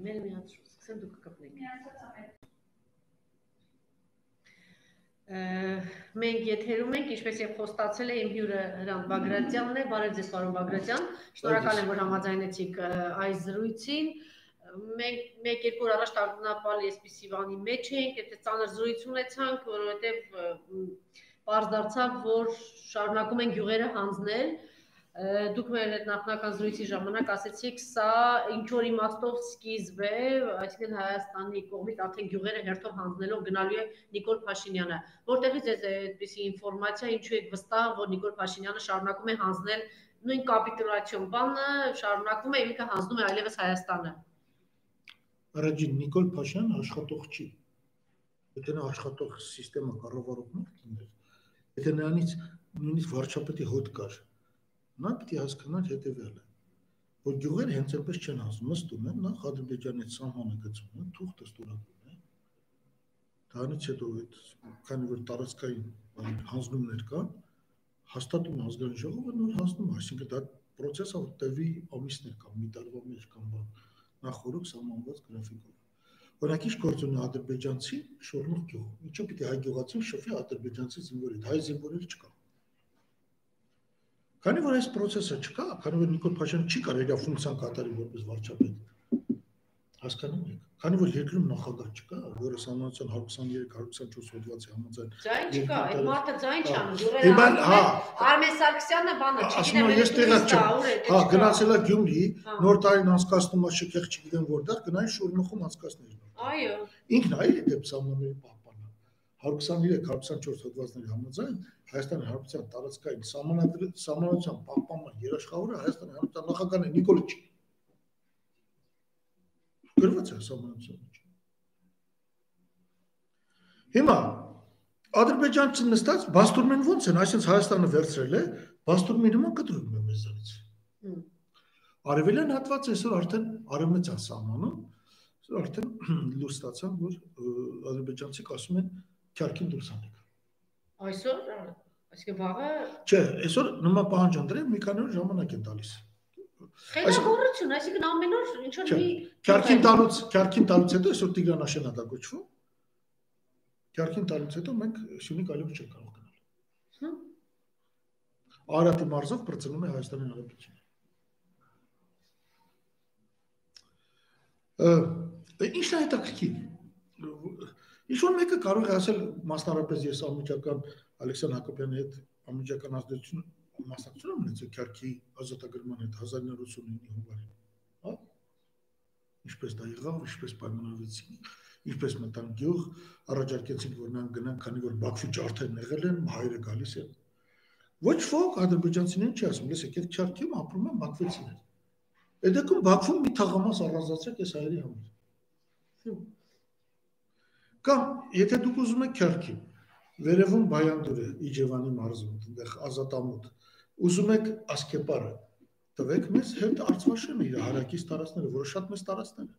Մեր միացրու, սկսեմ դուք կկպնեք։ Մենք եթերում ենք, ինչպես եւ խոստացել է իմ հյուրը Հրանտ Բագրատյանն է, բարև ձեզ պարոն Բագրատյան։ Շնորհակալ եմ, որ համաձայնեցիք այս զրույցին մենք մեկ-երկու օր առաջ տագնապալի այսպիսի բանի մեջ էինք, եթե ծանր զրույց ունեցանք, որովհետև բարձ դարձավ, որ շարունակում են գյուղերը հանձնել, դուք մեր հետ նախնական զրույցի ժամանակ ասեցիք, սա ինչ որ իմաստով սկիզբ է, այսինքն Հայաստանի կողմից արդեն գյուղերը հերթով հանձնելով գնալու է Նիկոլ Փաշինյանը։ Որտեղից է այդպիսի ինֆորմացիա, ինչու եք վստահ, որ Նիկոլ Փաշինյանը շարունակում է հանձնել նույն կապիտուլյացիոն բանը, շարունակում է ինքը հանձնում է այլևս Հայաստանը առաջին Նիկոլ Փաշյան աշխատող չի։ Եթե նա աշխատող համակարգը կառավարող մարդ լիներ, եթե նրանից նույնիսկ վարչապետի հոտ կար, նա պիտի հասկանար հետևյալը, որ գյուղերը հենց այնպես չեն ասում, նստում են, նախ Ադրբեջանի սահմանը գծում են, թուղթը ստորագրում են։ Դրանից հետո այդ քանի որ տարածքային հանձնումներ կան, հաստատում ազգային ժողովը նոր հանձնում, այսինքն դա process-ը տևի ամիսներ կամ մի տարվա մեջ կամ նախորդ սահմանված գրաֆիկով։ Օրինակ ինչ գործ ունի ադրբեջանցի շորնող գյուղ։ Ինչու պիտի հայ գյուղացին շփվի ադրբեջանցի զինվորի, հայ զինվորել չկա։ Քանի որ այս process-ը չկա, քանի որ Նիկոլ Փաշյան չի կարող իր ֆունկցիան կատարի որպես վարչապետ, հասկանում եք քանի որ երկրում նախագահ չկա, որը սահմանության 123-124 հոդվածի համաձայն Ձայն չկա, այդ մարդը ձայն չի անում, յուրեր հա Արմեն Սարգսյանը բանը չգիտեմ ես տեղակ չեմ։ Հա գնացել է Գյումրի, հա։ նոր տարին անցկացնում է շքեղ չգիտեմ որտեղ, գնային շուրնուխում անցկացնել։ Այո։ Ինքն այ դեպ սահմանների պահպանը 123-124 հոդվածների համաձայն Հայաստանի Հանրապետության տարածքային սահմանադրի սահմանության պահպանման երաշխավորը Հայաստանի Հանրապետության նախագահն է Նիկոլիչ գրված է համանացության մեջ։ Հիմա Ադրբեջանցի նստած Բաստուրմեն ո՞նց են, այսինքն Հայաստանը վերցրել է, Բաստուրմենի նման կտրում է մեզանից։ Արևելյան հատված այսօր արդեն արևմտյան սահմանում արդեն լույս ստացան, որ ադրբեջանցիք ասում են քյարքին դուրս անեք։ Այսօր, այսինքն վաղը Չէ, այսօր նման պահանջանդրել մի քանի օր ժամանակ են տալիս։ Խելագարություն, այսինքն ամեն օր ինչ որ մի Քյարքին տալուց, քյարքին տալուց հետո այսօր Տիգրանաշեն է դա գոչվում։ Քյարքին տալուց հետո մենք Սյունիք այլևս չենք կարող գնալ։ Հմ։ Արարատի մարզով բրծնում է Հայաստանի Հանրապետությունը։ Ինչն է հետաքրքիր։ Ինչ որ մեկը կարող է ասել մասնարարպես ես ամիջական Ալեքսան Հակոբյանի հետ ամիջական ազդեցություն մասնակցություն ունեցել քարքի ազատագրման հետ 1989 հունվարին, հա? Ինչպես դա եղավ, ինչպես պայմանավորվեցին, ինչպես մտան գյուղ, առաջարկեցին որ նրանք գնան, քանի որ Բաքվի ջարդերն եղել են, հայերը գալիս են։ Ոչ ոք ադրբեջանցիներին չի ասում, լսեք, այդ քարքիում ապրում են բաքվեցիներ։ Այդ դեպքում Բաքվում մի թաղամաս առանձնացրեք այս հայերի համար։ Կամ եթե դուք ուզում եք քարքի, վերևում Բայանդուր է, Իջևանի մարզում, այնտեղ ազատամուտ, ուզում եք ասկեպարը տվեք մեզ հետ արծվաշենը իր հարակից տարածները, որը շատ մեծ տարածքներ է։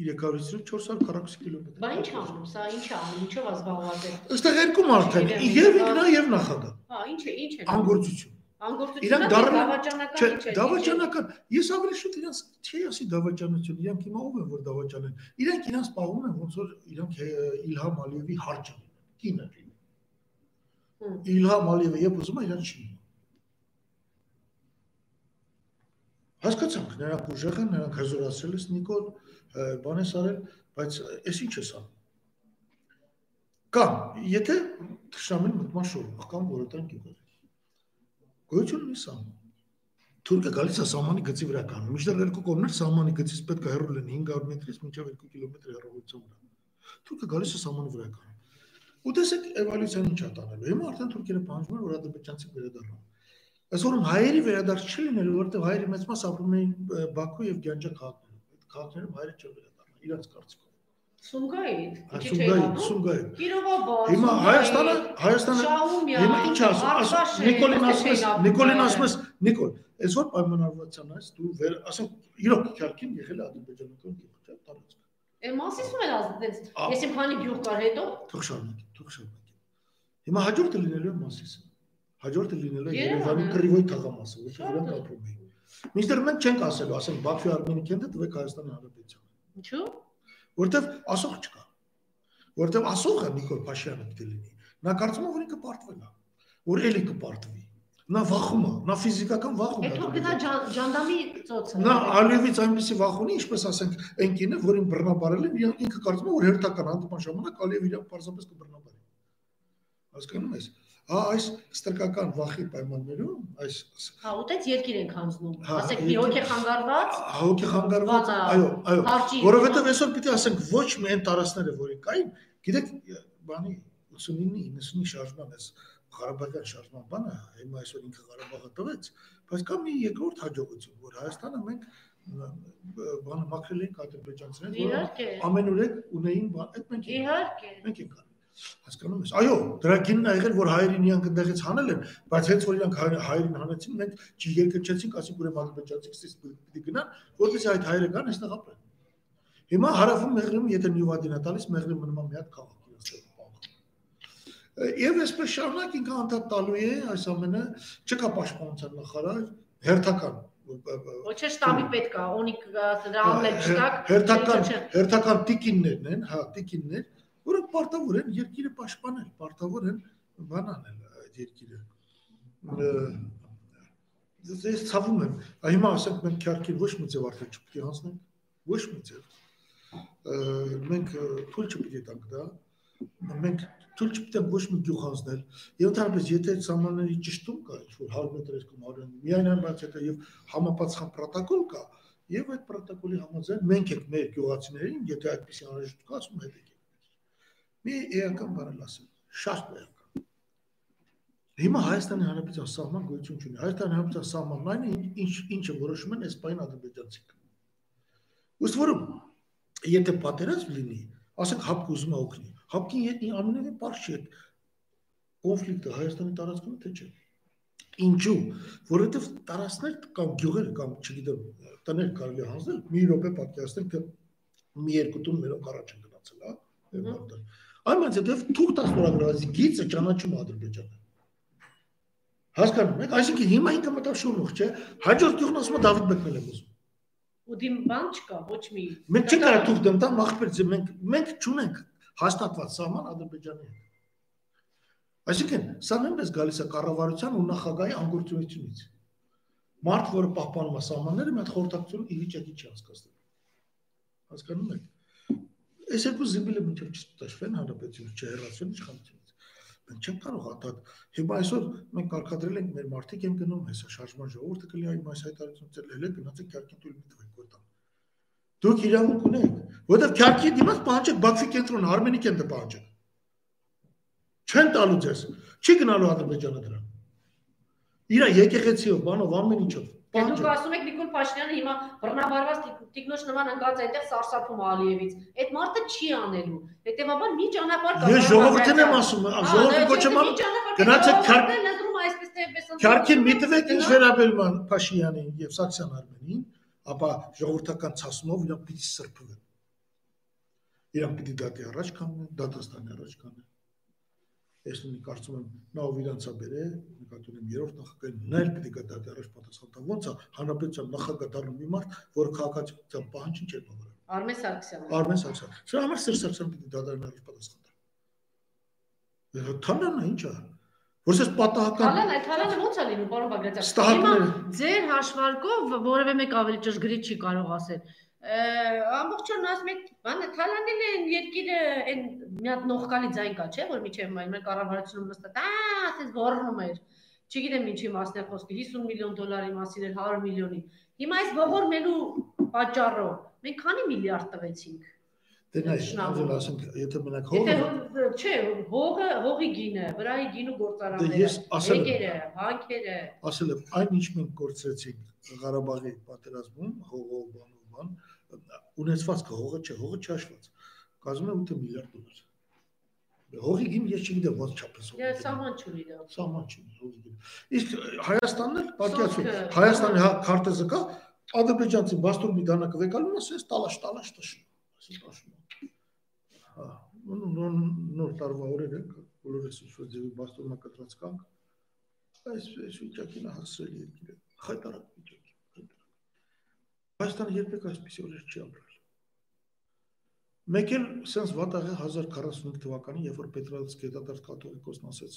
350-440 կիլոմետր։ Բա ինչ անում, սա ինչ անում, ինչով ազբաղված է։ Այստեղ երկու մարդ են, եւ ինքնա եւ նախագահ։ Հա, ինչ է, ինչ է։ Անգործություն։ Անգործությունը դավաճանական ինչ է։ Դավաճանական։ Ես ավելի շուտ իրancs չի ասի դավաճանություն, իրանք հիմա ով են որ դավաճան են։ Իրանք իրանք սպառում են ոնց որ իրանք Իլհամ Ալիևի հարճը լինեն։ Կինը լինեն։ Իլհամ Ալիևը երբ ուզում է իրան չի։ Հասկացանք, նրանք ուժեղ են, նրանք հզորացրել ես Նիկոլ, բան ես արել, բայց այս ինչ ես անում։ Կամ եթե թշնամին մտման շորում, կամ որոտան գյուղեր։ Գոյություն ունի սա։ Թուրքը գալիս է սահմանի գծի վրա կանում։ Միշտ երկու կողմներ սահմանի գծից պետք է հեռու լինեն 500 մետրից մինչև 2 կիլոմետր հեռավորության վրա։ Թուրքը գալիս է սահմանի վրա կանում։ Ու տեսեք էվոլյուցիան ինչա տանելու։ Հիմա արդեն թուրքերը պահանջում են, որ ադրբեջանցիք վերադառնան։ Այսօր հայերի վերադարձ չի լինելու, որովհետև հայերի մեծ մաս ապրում էին Բաքու եւ Գյանջա քաղաքներում։ Այդ քաղաքներում հայերը չեն վերադառնա իրանց կարծիքով։ Չէ անում։ Սումգայիդ։ Կիրովաբադ։ Հիմա Հայաստանը, Հայաստանը հիմա ինչ ասում, Նիկոլին ասում ես, Նիկոլին ասում ես, Նիկոլ, այսօր պայմանավորվածան այս դու վեր, ասենք, իրոք քյարքին եղել է ադրբեջանական գյուղ, չէ՞, տարածք։ Է մասիսում էլ ազդեց։ Ես իմ քանի գյուղ կար հետո։ Թող շարունակի, թող շարունակի։ Հիմա հաջորդը լինելու է մասիսը։ Հաջորդը լինել է Երևանի կռիվոյ թաղամասը, որտեղ իրենք ապրում էին։ Մինչդեռ մենք չենք ասելու, ասենք Բաքվի Արմենի կենտրը տվեք Հայաստանի Հանրապետությանը։ Ինչու՞։ Որտեղ ասող չկա։ Որտեղ ասողը Նիկոլ Փաշյանը պիտի լինի։ Նա կարծում է, որ ինքը պարտվել է, որ էլի կպարտվի։ Նա վախում է, նա ֆիզիկական վախում է։ Հետո գնա ջանդամի ծոցը։ Նա Ալիևից այնպեսի վախ ունի, ինչպես ասենք, այն կինը, որին բռնաբարել են, ինքը կարծում է, որ հերթական հանդիպան ժամանակ Ալիև իրան պարզապես կբռնաբարի։ Հասկանում ես։ Հա այս ստրկական վախի պայմաններում այս Հա ուտեց երկիր ենք հանձնում։ Ասեք մի հոգի խանգարված։ Հոգի խանգարված, այո, այո։ Որովհետև այսօր պիտի ասենք ոչ միայն տարածները, որի կային, գիտեք, բանի 89-ի 90-ի շարժման էս Ղարաբաղյան շարժման բանը, հիմա այսօր ինքը Ղարաբաղը տվեց, բայց կա մի երկրորդ հաջողություն, որ Հայաստանը մենք բանը մաքրել ենք ադրբեջանցիներին, որ ամենուրեք ունեին բան, այդ մենք իհարկե մենք ենք հասկանում ես այո դրա գինն ա եղել որ հայերին իրանք այնտեղից հանել են բայց հենց որ իրանք հայերին հանեցին մենք չերկրչեցինք ասենք ուրեմն ադրբեջանցիքից պիտի գնան որովհետեւ այդ հայերը կան այստեղ ապրեն հիմա հարավում մեղրիմ եթե նյուվադին է տալիս մեղրիմ մնում է մի հատ քաղաք Եվ այսպես շարունակ ինքը անդադ տալու է այս ամենը չկա պաշտպանության նախարար հերթական ոչ է շտաբի պետք է օնիկ դրամն էլ չտակ հերթական հերթական տիկիններն են հա տիկիններ որոնք պարտավոր են երկիրը պաշտպանել պարտավոր են բան անել այդ երկիրը ես ցավում եմ հիմա ասենք մենք քյարքին ոչ մի ձև արդեն չպետք է հանձնենք ոչ մի ձև մենք թույլ չպետք է տանք դա մենք թույլ չպետք ոչ մի գյուղ հանձնել եւ ընդհանրապես եթե սահմանների ճշտում կա ինչ որ 100 մետր կամ 100 միայն այն բայց հետո եւ համապատասխան պրոտոկոլ կա եւ այդ պրոտոկոլի համաձայն մենք ենք մեր գյուղացիներին եթե այդպեսի անհրաժեշտ կա ասում հետ եկեք մի էական բառ ասեմ շատ էական հիմա Հայաստանի Հանրապետության սահման գոյություն չունի Հայաստանի Հանրապետության սահմանն այն ինչ ինչը որոշում են այսպայն ադրբեջանցիք ուստ որում եթե պատերազմ լինի ասենք հապկ ուզում է օգնի Հապկին հետ ամենևին բարձ այդ կոնֆլիկտը Հայաստանի տարածքում թե չէ։ Ինչու? Որովհետև տարածքներ կամ գյուղեր կամ չգիտեմ, տներ կարելի հանձնել, մի րոպե պատկերացնել, թե մի երկու տուն մերոք առաջ են գնացել, հա։ Այնպես հետև թուղթ աստորագրվածի գիծը ճանաչում Ադրբեջանը։ Հասկանում եք, այսինքն հիմա ինքը մտավ շուրջ, չէ։ Հաջորդ գյուղն ասում է Դավիթ Բեկնել եմ ուզում։ Ու դիմ բան չկա, ոչ մի։ Մենք չենք կարա թուղթ դեմ տա մախբեր, մենք մենք չունենք հաստատված սահման Ադրբեջանի հետ։ Այսինքն, սա նույնպես գալիս է կառավարության ու նախագահի անգործությունից։ Մարդ, որը պահպանում է սահմանները, մի հատ խորհրդակցություն ի վիճակի չի հասկացնել։ Հասկանում եք։ Այս երկու զիբիլը մինչև չստաշվեն հանրապետությունից չհեռացվեն իշխանությունից։ Մենք չենք կարող հատած։ Հիմա այսօր մենք կարգադրել ենք մեր մարդիկ են գնում, հեսա շարժման ժողովուրդը կլինի այ այս հայտարարությունը լել է գնացեք քյարքին տուլ մի տվեք գոտան։ Դուք իրավունք ունեք, որովհետև քյարքի դիմաց պահանջեք Բաքվի կենտրոնը, Արմենի կենտրոնը պահանջեք։ Չեն տալու ձեզ։ Չի գնալու Ադրբեջանը դրան։ Իրա եկեղեցիով, բանով, ամեն ինչով։ Դե դուք ասում եք Նիկոլ Փաշինյանը հիմա բռնաբարված տիկնոջ նման ընկած այնտեղ սարսափում Ալիևից։ Այդ մարդը չի անելու։ Հետևաբար մի ճանապարհ կա։ Ես ժողովրդին եմ ասում, ժողովրդի կոչեմ գնացեք քարք։ Քարքին մի տվեք ինչ վերաբերում Փաշինյանին եւ Սաքսյան Արմենին ապա ժողովրդական ցասումով իրանք պիտի սրբվեն։ Իրանք պիտի դատի առաջ կանեն, դատաստանի առաջ կանեն։ Ես նույնիսկ կարծում եմ նա ով իրանց է բերել, նկատի ունեմ երրորդ նախագահին, նա էլ պիտի դատի առաջ պատասխան տա։ Ոնց է հանրապետության նախագահ դառնում մի մարդ, որը քաղաքացիական պահանջին չէ բավարար։ Արմեն Սարգսյան։ Արմեն Սարգսյան։ Սա համար Սերժ Սարգսյանը պիտի դատարան առաջ պատասխան տա։ Թանանա ի՞նչ է։ Որսես պատահական Հալան այդ հալանը ո՞նց է լինում, պարոն Բագրատյան։ Հիմա ձեր հաշվարկով որևէ մեկ ավելի ճշգրիտ չի կարող ասել։ Ամբողջովն ասում եք, բանը թալանել են երկիրը այն մի հատ նողկալի ձայն կա, չէ՞, որ միջև մեր կառավարությունում նստած, ահա, ասես ողորնում էր։ Չգիտեմ ինչի մասն է խոսքը, 50 միլիոն դոլարի մասին էր 100 միլիոնի։ Հիմա այս ողորմելու պատճառով մենք քանի միլիարդ տվեցինք Դե նայ, ոնց ասենք, եթե մենակ հողը Եթե չէ, հողը, հողի գինը, վրայի գինու գործարանները, եկերը, հանքերը։ Ասել եմ, այն ինչ մենք գործեցինք Ղարաբաղի պատերազմում, հողով բանով բան, ունեցվածքը հողը չէ, հողը չհաշված։ Կազմում է 8 միլիարդ դոլար։ Հողի գին ես չգիտեմ ոնց չափես։ Դե սահման չունի դա։ Սահման չունի հողի գին։ Իսկ Հայաստանն էլ պատկերացու, Հայաստանի հա քարտեզը կա, ադրբեջանցին բաստոր մի դանակը վեկալում ասես տալաշ տալաշ տաշ։ Ասես տաշում նոր տարվա օրերը բոլորս ինչ որ ձևի բաստոնա կտրած կանք այս այս վիճակին հասցրել երկիրը խայտարակ վիճակի Հայաստանը երբեք այսպեսի օրեր չի ապրել մեկ էլ սենց վատաղը 1045 թվականին երբ որ Պետրոց գետադարձ կաթողիկոսն ասեց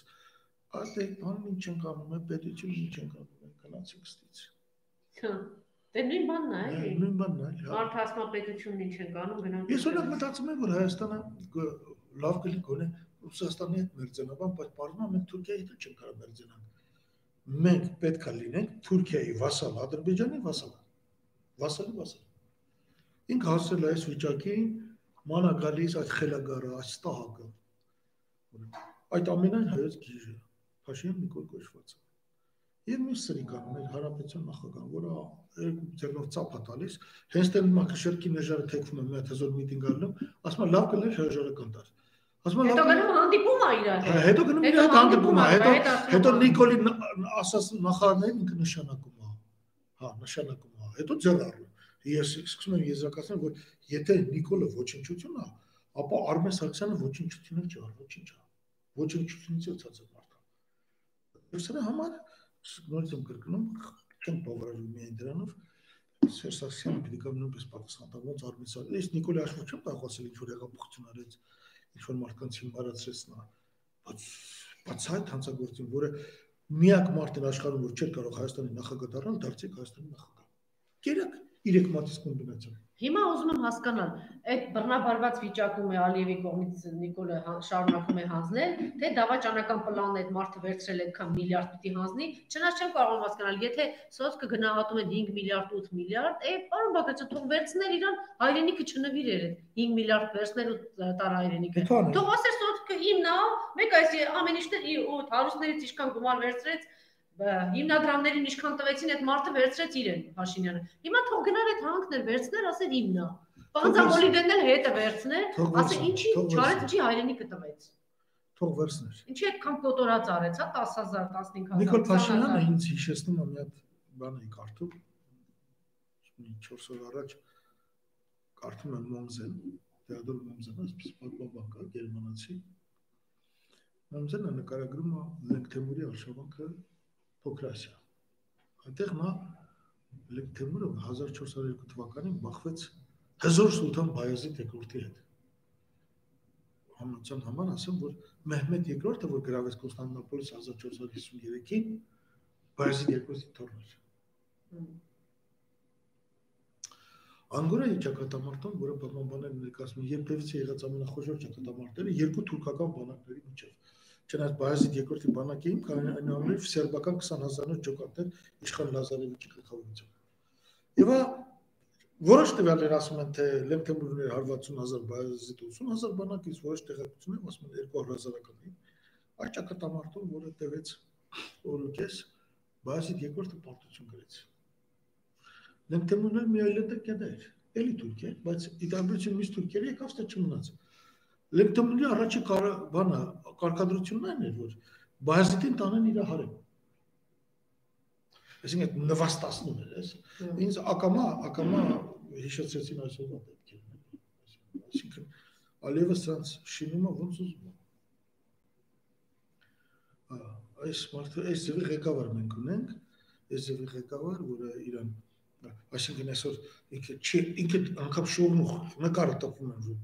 այդտեղ բան ինչ են կանում է պետությունը ինչ են կանում է գնացինք ստից հա Դե նույն բանն է, էլի։ Նույն բանն է, հա։ Մարդ հասմա պետությունն ինչ են կանում գնանք։ Ես օրինակ մտածում եմ, որ Հայաստանը լավ կլի գոնե Ռուսաստանի հետ մերձենաբան, բայց բառնա մենք Թուրքիայի հետ չենք կարող մերձենալ մենք պետք է լինենք Թուրքիայի վասալ, Ադրբեջանի վասալ։ Վասալի վասալ։ Ինք հասել այս վիճակին մանա գալիս այդ խելագարը, այդ ստահակը։ Այդ ամենայն հայոց գիժը, Փաշինյան Նիկոլ կոչված։ Եվ մյուս սրիկան մեր հարաբերության նախագահ, որը երկու ձեռնով ծափա տալիս, հենց դեռ մակաշերքի նեժարը թեքվում է մի հատ հզոր միտինգ ալնում, ասում է լավ կներ հրաժարական կանդար։ Ասում եմ հետո գնում հանդիպում է իրար հա, Հետո գնում իր հետ հանդիպում է, հետո հետո Նիկոլի ասած նախարարներին ինքը նշանակում է։ Հա, նշանակում է։ Հետո ձեռ առնում։ Ես սկսում եմ եզրակացնել, որ եթե Նիկոլը ոչնչություն է, ապա Արմեն Սարգսյանը ոչնչություն չի ոչինչ է։ Ոչնչությունից ոցած է մարդը։ Ես սրա համար նորից եմ կրկնում, չեմ բավարարում միայն դրանով, Սերժ Սարգսյանը պետք է նույնպես պատասխանատու ոնց Արմեն Սարգսյանը։ Ես Նիկոլի աշխարհ չեմ կարող ասել ինչ որ հեղափոխություն արեց ինչ որ մարդկանց հիմարացրեց նա բայց բայց այդ հանցագործին որը միակ մարդն աշխարհում որ չէր կարող Հայաստանի նախագահ դառնալ դարձեք Հայաստանի նախագահ կերակ 3 մատից կոմբինացիա Հիմա ուզում եմ հասկանալ, այդ բռնաբարված վիճակում է Ալիևի կողմից Նիկոլը հա, շարունակում է հանձնել, թե դավաճանական պլանն այդ մարդը վերցրել այդքան միլիարդ պիտի հանձնի, չնայած չեմ կարող հասկանալ, եթե սոցկը գնահատում են 5 միլիարդ 8 միլիարդ, է պարոն Բակրաչյան թող վերցներ իրան հայրենիքը չնվիրեր այդ 5 միլիարդ վերցնել ու տար հայրենիքը։ Թող ասեր սոցկը իմն է, մեկ այս ամեն ինչն ու հարուստներից ինչքան գումար վերցրեց հիմնադրամներին ինչքան տվեցին այդ մարդը վերցրեց իրեն Փաշինյանը։ Հիմա թող գնար այդ հանքներ վերցներ, ասեր իմնա։ Պանձամոլիվենն էլ հետը վերցներ, ասեր ինչի չարեց, ինչի հայրենիքը տվեց։ Թող վերցներ։ Ինչի այդքան կոտորած արեց, հա 10000, 15000։ Նիկոլ Փաշինյանը ինձ հիշեցնում է մի հատ բան էի կարդում։ 4 օր առաջ կարդում եմ Մոմզեն, Թեոդոր Մոմզենը, այսպես պատմաբան կա, գերմանացի։ Մոմզենը նկարագրում է Լենգթեմուրի արշավանքը Փոքրասիա։ Այնտեղ նա Լեգթեմուրը 1402 թվականին բախվեց Հզոր Սուլթան Բայազիդ II-ի հետ։ Համացան համար ասեմ, որ Մեհմեդ II-ը, որ գրավեց Կոստանդնուպոլիս 1453-ին, Բայազիդ II-ի թորն էր։ Անգորայի ճակատամարտում, որը պատմաբանները ներկայացնում երբևիցե եղած ամենախոշոր ճակատամարտերը երկու թուրքական բանակների միջև Չնայած Բայազիդ երկրորդի բանակի իմ այնուամենայնիվ սերբական 20000-ից ջոկատներ իշխան Լազարևիչի գլխավորությամբ։ Եվ որոշ տվյալներ ասում են թե Լեմթեմուրներ 160000 Բայազիդ 80000 բանակից որոշ տեղեկություններ ասում են 2000-ականին այդ ճակատամարտում, որը տևեց օրուկես Բայազիդ երկրորդը պարտություն գրեց։ Լեմթեմուրներ մի այլ տեղ էր, էլի Թուրքիա, բայց ի տարբերություն մյուս Թուրքիայի եկավ ստա չմնաց։ Լեմթեմուրի առաջի բանը կարգադրությունն այն էր, որ Բայազիդին տանեն իր հարեմ։ Այսինքն նվաստացնում էր, էս։ Ինձ ակամա, ակամա հիշեցրեցին այսօրվա դեպքերը։ Այսինքն Ալիևը սրանց շինումը ոնց ուզում է։ Այս մարդը, այս ձևի ղեկավար մենք ունենք, այս ձևի ղեկավար, որը իրան այսինքն այսօր ինքը չի ինքը անգամ շուրնուխ նկարը տպվում են որ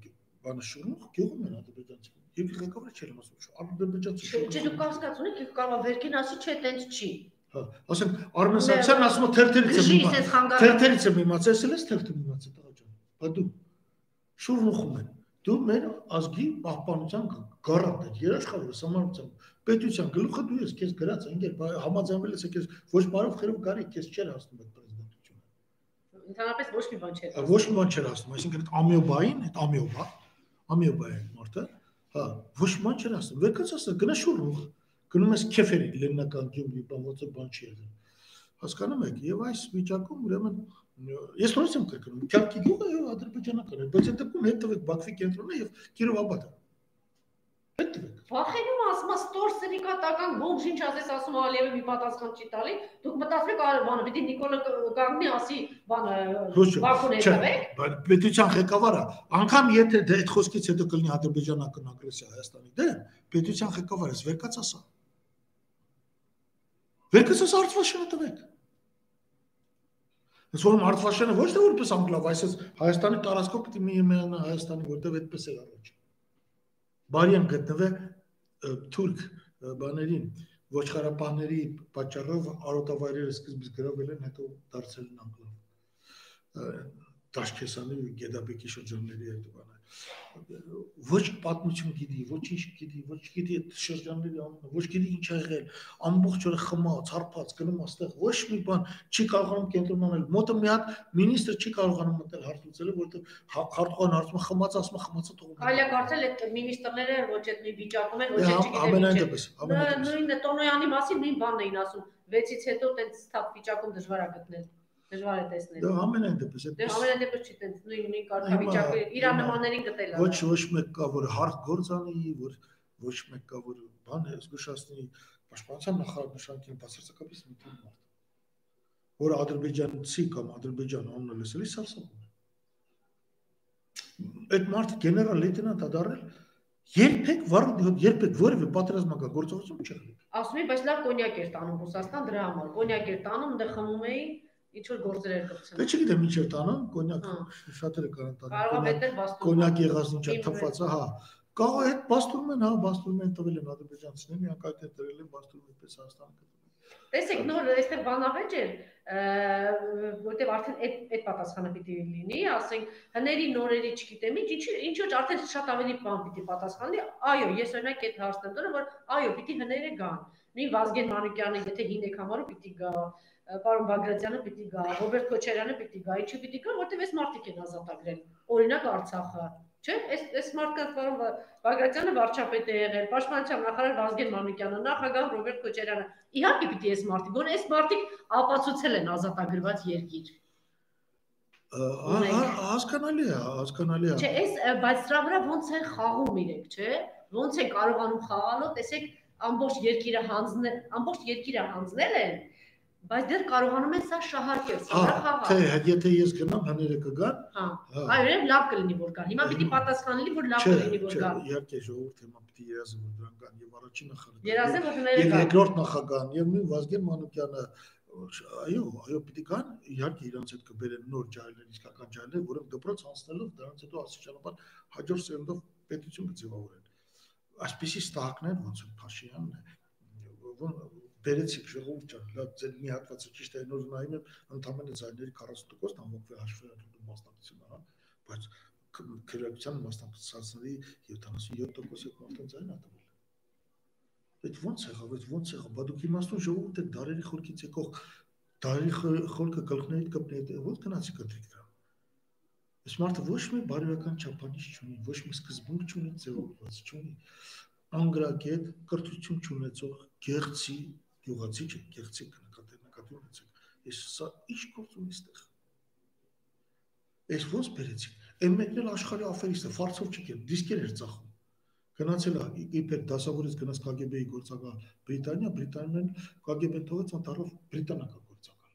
բանը շուրնուխ գյուղում են ադրբեջանցի Եվ ղեկավարը չէր ասում, ադրբեջանցի չէ։ Չէ, դու կասկածունի կարող վերքին ասի, չէ, տենց չի։ Հա, ասեմ Արմեն Սարգսյանն ասում է թերթերից եմ իմացել։ Թերթերից եմ իմացել, ասել ես թերթում իմացել տղա ջան։ Բա դու շուրնուխում են։ Դու մեր ազգի պահպանության գարանտ ես, երաշխավորը համարության պետության գլուխը դու ես, քեզ գրած է, ինքեր համաձայնվել ես, քեզ ոչ բարով խերով գարի, քեզ չէր հասնում այդ պրեզիդենտությունը։ Ընդհանրապես ոչ մի բան չէր Ոչ մի բան չէր հասնում, այսինքն այդ ամիոբային, այդ ամիոբա, ամիոբային մարդը Հա, ոչ ման չեն ասում։ Վերքած ասա, գնա շուրջ։ Գնում ես քեֆերի լեննական գյուղի, բան ոնց է բան չի եղել։ Հասկանում եք, եւ այս վիճակում ուրեմն ես նորից եմ կրկնում, Քյարքի գյուղը ադրբեջանական է, բայց այդ դեպքում հետ տվեք Բաքվի կենտրոնը եւ Կիրովաբադը։ Վախենում ասում ստոր սրիկատական բոմժ ինչ ասես ասում Ալիևը մի պատասխան չի տալի։ Դուք մտածեք այլ բանը, պիտի Նիկոլը կանգնի ասի բանը Բաքուն հետևեք։ Բայց պետության ղեկավարը անգամ եթե դա այդ խոսքից հետո կլինի ադրբեջանական ագրեսիա Հայաստանի դեմ, պետության ղեկավարը վերկաց ասա։ Վերկսես Արտվաշենը տվեք։ Ես որ Արտվաշենը ոչ թե որպես անգլավ, այսպես Հայաստանի տարածքով պիտի մի միանա Հայաստանի, որտեվ այդպես է առաջ։ Բարի են գտնվե թուրք բաներին ոչխարապահների պատճառով արոտավայրերը սկզբից գրավել են, հետո դարձել են անգլավ։ Տաշկեսանի ու Գեդաբեկի շրջանների այդ բանը ոչ պատմություն գիտի, ոչ ինչ գիտի, ոչ գիտի այդ շրջանների անունը, ոչ գիտի ինչ եղել, ամբողջ օրը խմած, հարբած գնում աստեղ, ոչ մի բան չի կարողանում կենտրոնանել։ Մոտը մի հատ մինիստրը չի կարողանում մտել հարց լուծել, որովհետև հարտուղան հարցում խմած ասում խմածը թողում։ Այլ է կարծել այդ մինիստրները ոչ այդ մի վիճակում են, ոչ Դե, այդ չգիտեմ։ Ամենայն դեպս, ամենայն դեպս։ Նույնը Տոնոյանի մասին նույն բանն էին ասում։ 6-ից հետո տենց ստապ վիճակում դժվար է գտնել դժվար է տեսնել։ Դա ամենայն դեպս Դե այդպես։ ամենադեպս չի տենց նույն նույն կարգավիճակը իր նմաններին գտել է։ Ոչ ոչ մեկ կա որ հարկ գործանի, որ ոչ մեկ կա որ բան է զգուշացնի պաշտպանության նախարարության բացարձակապես մի բան մարդ։ Որ ադրբեջանցի կամ ադրբեջան անունը լսելի սարսափում է։ Այդ մարդը գեներալ լեյտենանտ ա դարել երբեք վառ երբեք որևէ պատերազմական գործողություն չի եղել։ Ասում եմ, բայց լավ կոնյակ էր տանում Ռուսաստան դրա համար։ Կոնյակ էր տանում, այնտեղ խմում էին, ինչ որ գործեր էր Դե չգիտեմ ինչ էր տանում, կոնյակ Հա։ շատերը կարան տան։ Կարող է պետք բաստում։ կոնյակ եղած ինչա թփված է, հա։ Կարող է այդ բաստում են, հա, բաստում են տվել են ադրբեջանցիներին, մի անգամ դե դրել են բաստում այդպես Հայաստանը։ Տեսեք, նոր այստեղ բանավեճ էր, որտեվ արդեն այդ այդ պատասխանը պիտի լինի, ասենք հների նորերի չգիտեմ ինչ, ինչ ինչ որ արդեն շատ ավելի բան պիտի պատասխանի։ Այո, ես օրինակ այդ հարցն եմ դրել, որ այո, պիտի հները գան։ Նույն Վազգեն Մանուկյանը, եթե հին եք համարում, պիտի գա, պարոն Բագրատյանը պիտի գա, Ռոբերտ Քոչարյանը պիտի գա, ինչու պիտի գա, որտեվ այս մարդիկ են ազատագրել։ Օրինակ Արցախը, չէ՞, այս այս մարդկանց պարոն Բագրատյանը վարչապետ է եղել, պաշտպանության նախարար Վազգեն Մանուկյանը, նախագահ Ռոբերտ Քոչարյանը։ Իհարկե պիտի այս մարդիկ, գոնե այս մարդիկ ապացուցել են ազատագրված երկիր։ Հասկանալի է, հասկանալի է։ Չէ, այս բայց դրա վրա ոնց են խաղում իրենք, չէ՞։ Ոնց են կարողանում խաղալու, տեսեք, ամբողջ երկիրը հանձնել, ամբողջ երկիրը հանձնել են, բայց դեռ կարողանում են սա շահարկել, սա խաղալ։ թե եթե ես գնամ, հները կգան։ Հա։ Հա։ Այո, լավ կլինի որ գա։ Հիմա պիտի պատասխան լինի, որ լավ կլինի որ չէ, գա։ իհարկե ժողովուրդ հիմա պիտի երազի որ դրան կան եւ առաջին նախարարը։ Երազե որ հները Եվ գա։ երկրորդ նախագահան եւ նույն Վազգեն Մանուկյանը այո, այո պիտի կան, իհարկե իրանց հետ կբերեն նոր ջայլեր, իսկական ջայլեր, որոնք դպրոց անցնելով դրանց հետո աստիճանաբար հաջորդ սերնդով պետություն կձևավորեն։ Այսպիսի ստահակներ ոնց Փաշինյանն է, բերեցիք ժողովուրդ ջան, լավ ձեր մի հատվածը ճիշտ է նոր նայում եմ, ընդամենը ձայների 40% ամոքվել հաշվի առնելու մասնակցությունը, հա, բայց քրեական մասնակցածների 77%-ը արդեն ձայն ա տվել։ Այդ ո՞նց եղավ, այդ ո՞նց եղավ, բա դուք իմաստուն ժողովուրդ եք դարերի խորքից եկող դարերի խ- խորքը գլխներից կպնի, ո՞նց գնացի կտրիկ դրա։ Այս մարդը ոչ մի բարոյական չափանիշ չունի, ոչ մի սկզբունք չունի, ձևավորված չունի։ Անգրագետ, կրթություն չունեցող, գեղցի, գյուղացի չէ, գեղցի կնկատի նկատի ունեցեք։ Ես սա ի՞նչ գործ ունի այստեղ։ Այս ո՞նց բերեցիք։ Այն մեկն էլ աշխարհի աֆերիստ է, ֆարսով չկեր, դիսկեր էր ծախում։ Գնացել է իբր դասավորից գնաց KGB-ի գործակալ Բրիտանիա, Բրիտանիան KGB-ն թողեց անտարով բրիտանական գործակալ։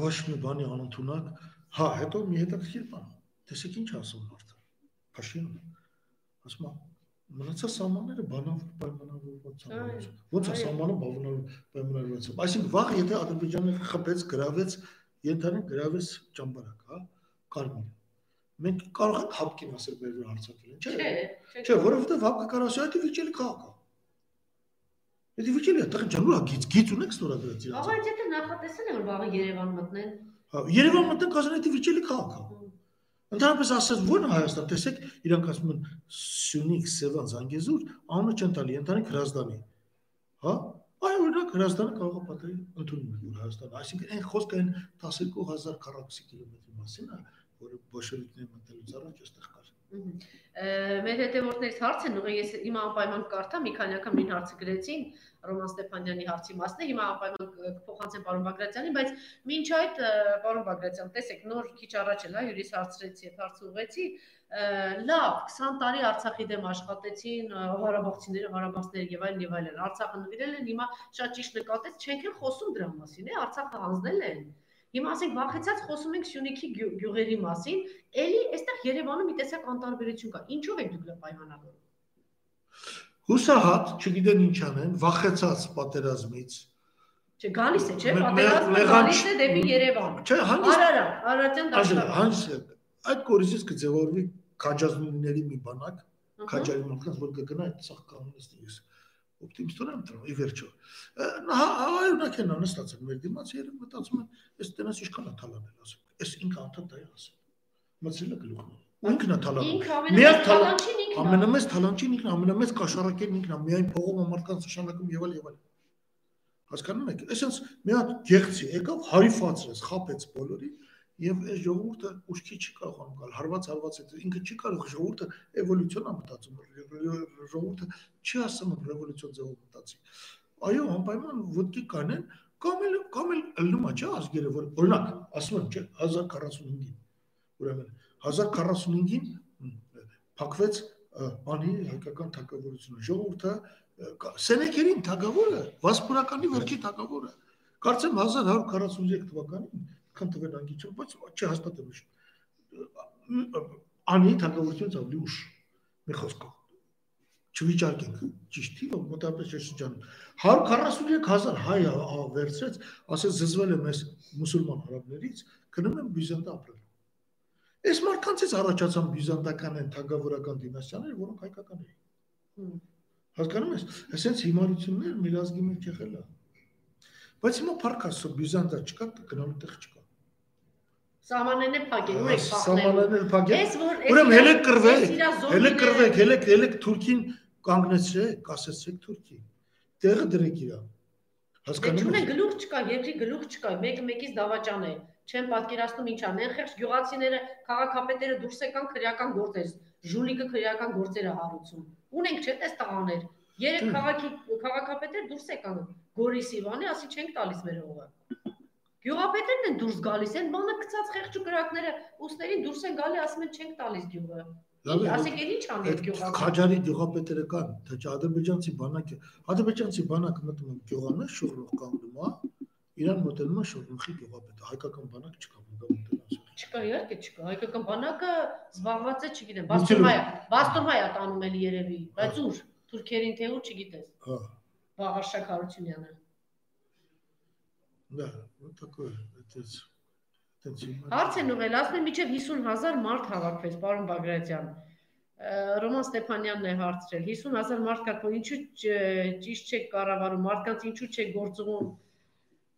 ոչ մի բանի անընդունակ, հա, հետո մի հետաքրքիր բան։ Տեսեք ինչ ասում մարդը։ Փաշինյանը ասում է մնացած սահմանները բանավոր պայմանավորված են։ Ոնց է սահմանը բանավոր պայմանավորված։ Այսինքն վաղ եթե Ադրբեջանը խփեց, գրավեց, ենթանեն գրավեց ճամբարակ, հա, կարմիր։ Մենք կարող ենք հապկին ասել մեր վրա հարցակել, Չէ, չէ՞։ որովհետև հապկը կարող ասել, դա վիճելի քաղաք է։ Դա վիճելի է, տղա ջան, ուրա գից, գից ունեք ստորագրած իրաց։ Ահա եթե նախատեսել են որ վաղը Երևան մտնեն։ Հա, Երևան մտան կազան դա վիճելի քաղաք է։ Ընդհանրապես ասած, ո՞րն է Հայաստան, տեսեք, իրանք ասում են Սյունիք, Սևան, Զանգեզուր, անունը չեն տալի, ընդհանրիկ Հրազդանի։ Հա? Այո, օրինակ Հրազդանը կարող է պատահի ընդունում որ Հայաստանը, այսինքն այն խոսքը այն 12000 քառակուսի կիլոմետրի մասին է, որը բոլշևիկները մտնելուց առաջ այստեղ Մեր հետևորդներից հարց են ուղղի ես հիմա անպայման կարդամ, մի քանի անգամ նույն հարցը գրեցին Ռոման Ստեփանյանի հարցի մասն է, հիմա անպայման կփոխանցեմ պարոն Բագրատյանին, բայց մինչ այդ պարոն Բագրատյան, տեսեք, նոր քիչ առաջ էլ հա հյուրիս հարցրեցի, այդ հարցը ուղեցի, լավ, 20 տարի Արցախի դեմ աշխատեցին ը, Ղարաբաղցիները, Ղարաբաղցիները եւ այլն եւ այլն։ Արցախը նվիրել են, հիմա շատ ճիշտ նկատեց, չենք էլ խոսում դրա մասին, է, Արցախը հանձնել են։ Հիմա ասենք վախեցած խոսում ենք Սյունիքի գյու- գյուղերի մասին, Էլի այստեղ Երևանում մի տեսակ անտարբերություն կա։ Ինչով եք դուք դա պայմանավորում։ Հուսահատ, չգիտեն ինչ անեն, վախեցած պատերազմից։ Չէ, գալիս է, չէ, պատերազմը գալիս է դեպի Երևան։ Չէ, հանգիստ Արարա, Արարատյան դաշնավ։ հանգիստ այդ կորիզից կձևավորվի քաջազնուների մի բանակ, քաջարի մարդկանց, որ կգնա այդ սաղ կանոնիստից օպտիմիստորը եմ դրում, ի վերջո։ Նա այօնակ են անստացել մեր դիմաց երբ մտածում են, այս տենաս ինչքան է թալանել, ասում։ Այս ինքը անդադ է ասում։ Մցրել է գլուխը։ Ինքն է թալանում։ Միակ թալանչին ինքն է։ Ամենամեծ թալանչին ինքն է, ամենամեծ կաշառակերն ինքն է, միայն փողում մարդկանց նշանակում եւ այլ եւ այլ։ Հասկանում եք, այսինքն մի հատ գեղցի եկավ, հարիֆացրեց, խապեց բոլորին եւ այս ժողովուրդը ուշքի չի կարողանում գալ, հարված հարված է, ինքը չի կարող ժողովուրդը էվոլյուցիոն է մտածում, ժողովուրդը չի հասնում ռևոլյուցիոն ձևով մտածի։ Այո, անպայման ոդկի կանեն, կամ էլ կամ էլ ըլլում է, չէ, ազգերը, որ օրինակ, ասում եմ, չէ, 1045-ին։ Ուրեմն 1045-ին փակվեց անի հայկական թակավորությունը։ Ժողովուրդը Սենեկերին թակավորը, Վասպուրականի վերջի թակավորը։ Կարծեմ 1143 թվականին քննվել անգիչը, բայց չհաստատեմ ուշ։ Անի թակավորությունից ավելի ուշ։ Մի խոսքով չվիճարկենք ճիշտ թիվը մոտավորապես շրջանում 143000 հայ վերցրեց, ասես զզվել եմ այս մուսուլման արաբներից, գնում եմ Բյուզանդա ապրել։ Այս մարդկանցից առաջացան բյուզանդական են թագավորական դինաստիաները, որոնք հայկական էին։ Հասկանում ես, այսպես հիմարություններ մեր ազգի մեջ եղել է։ Բայց հիմա փառքասո բյուզանդա չկա, գնալու տեղ չկա։ Սահմաններն է փակել, ու եք փախնել։ Սամանաներ փակել։ Էս որ Ուրեմն հելեք զոհիները- հելեք կռվեք, հելեք, հելեք Թուրքին կանգնեցրեք, կասեցեք Թուրքի։ Տեղը դրեք իրա։ Դե Հասկանում չունեն ես։ գլուխ չկա, երկրի գլուխ չկա, մեկը մեկից դավաճան է։ Չեմ պատկերացնում ինչ անեն, խեղճ գյուղացիները, քաղաքապետերը դուրս եկան քրեական գործեր, ժուլիկը քրեական գործեր է հարուցում։ Ունենք չէ՞ տես տղաներ։ Երեք քաղաքի քաղաքապետեր դուրս եկան Գորիս Իվանի, ասի չենք տալիս մեր հողը։ Գյուղապետերն են դուրս գալիս, են բանը գցած խեղճ ու կրակները ուսներին դուրս են գալի, ասում են չենք տալիս գյուղը։ Ասեք էլ ինչ անի այդ գյուղը։ Խաջարի գյուղապետերը կան, թե չէ ադրբեջանցի բանակը, ադրբեջանցի բանակը մտնում է գյուղանը, շուռնուխ կանգնում է, իրան մոտենում է շուռնուխի գյուղապետը, հայկական բանակ չկա մտնում դրանց։ Չկա, իհարկե չկա։ Հայկական բանակը զբաղված է, չգիտեմ, Մուտիլում։ Բաստորմայա, Բաստորմայա տանում էլի երևի, բայց ուր, թուրքերին թե ուր չգիտես։ Հա, Վաղարշակ Հարությունյանը։ դա, вот такое, это Տենց Հարց են ուղել, ասում են միջև 50000 մարդ հավաքվեց, պարոն Բագրատյան։ Ը, Ռոման Ստեփանյանն է հարցրել 50000 մարդ կա, որ ինչու չ- ճիշտ չեք կառավարում, մարդկանց ինչու չեք գործողում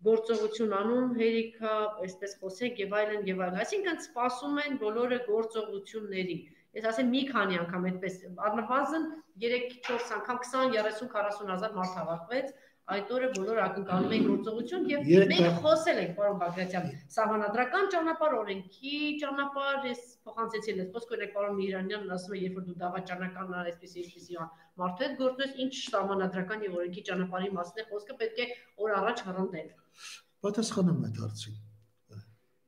գործողություն անում, հերիքա, այսպես խոսենք եւ այլն եւ այլն։ Այսինքն սպասում են բոլորը գործողությունների։ Ես ասեմ մի քանի անգամ այդպես առնվազն 3-4 անգամ 20, 30, 40000 մարդ հավաքվեց, այդ օրը բոլորը ակնկալում էին գործողություն եւ մենք խոսել ենք պարոն Բագրատյան, սահմանադրական ճանապարհ, օրենքի ճանապարհ, ես փոխանցեցի ես խոսք օրինակ պարոն Միրանյանն ասում է, երբ որ դու դավաճանական այսպես այսպեսի մարդու հետ գործես, ինչ սահմանադրական եւ օրենքի ճանապարհի մասն է խոսքը պետք է օր առաջ հռնդել։ Պատասխանեմ այդ հարցին։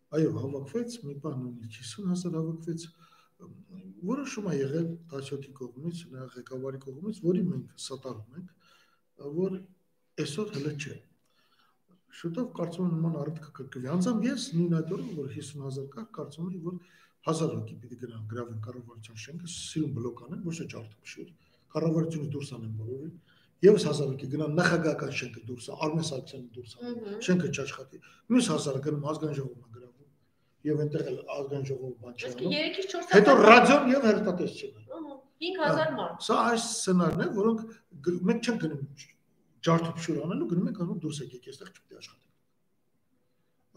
Այո, հավաքվեց մի բան ունի 50000 հավաքվեց որոշում է եղել 17-ի կողմից, նրա ղեկավարի կողմից, որի մենք սատարում ենք, որ այսօր հələ չէ։ Շուտով կարծում եմ նման առիթ կկրկվի։ Անձամբ ես նույն այդ օրը, որ 50000 կա, կարծում եմ, որ 1000 հոգի պիտի գնան գրավեն կառավարության շենքը, սիրուն բլոկ անեն, ոչ թե ջարդափշուր։ Կառավարությունից դուրս անեն բոլորին։ Եվս 1000 հոգի գնան նախագահական շենքը դուրս, Արմեն Սարգսյանը դուրս անեն շենքը չաշխատի։ Մյուս հասարը գնում ազգային ժողովում է գրավում եւ այնտեղ էլ ազգային ժողովը բան չի անում։ 3-ից 4 Հետո ռադիոն եւ հերթատեսչությունը։ 5000 մարդ։ Սա այս սցենարն է, որոնք մենք չենք գնում ջարդափշուր անելու, գնում ենք անում դուրս եկեք, այստեղ չպետք է աշխատենք։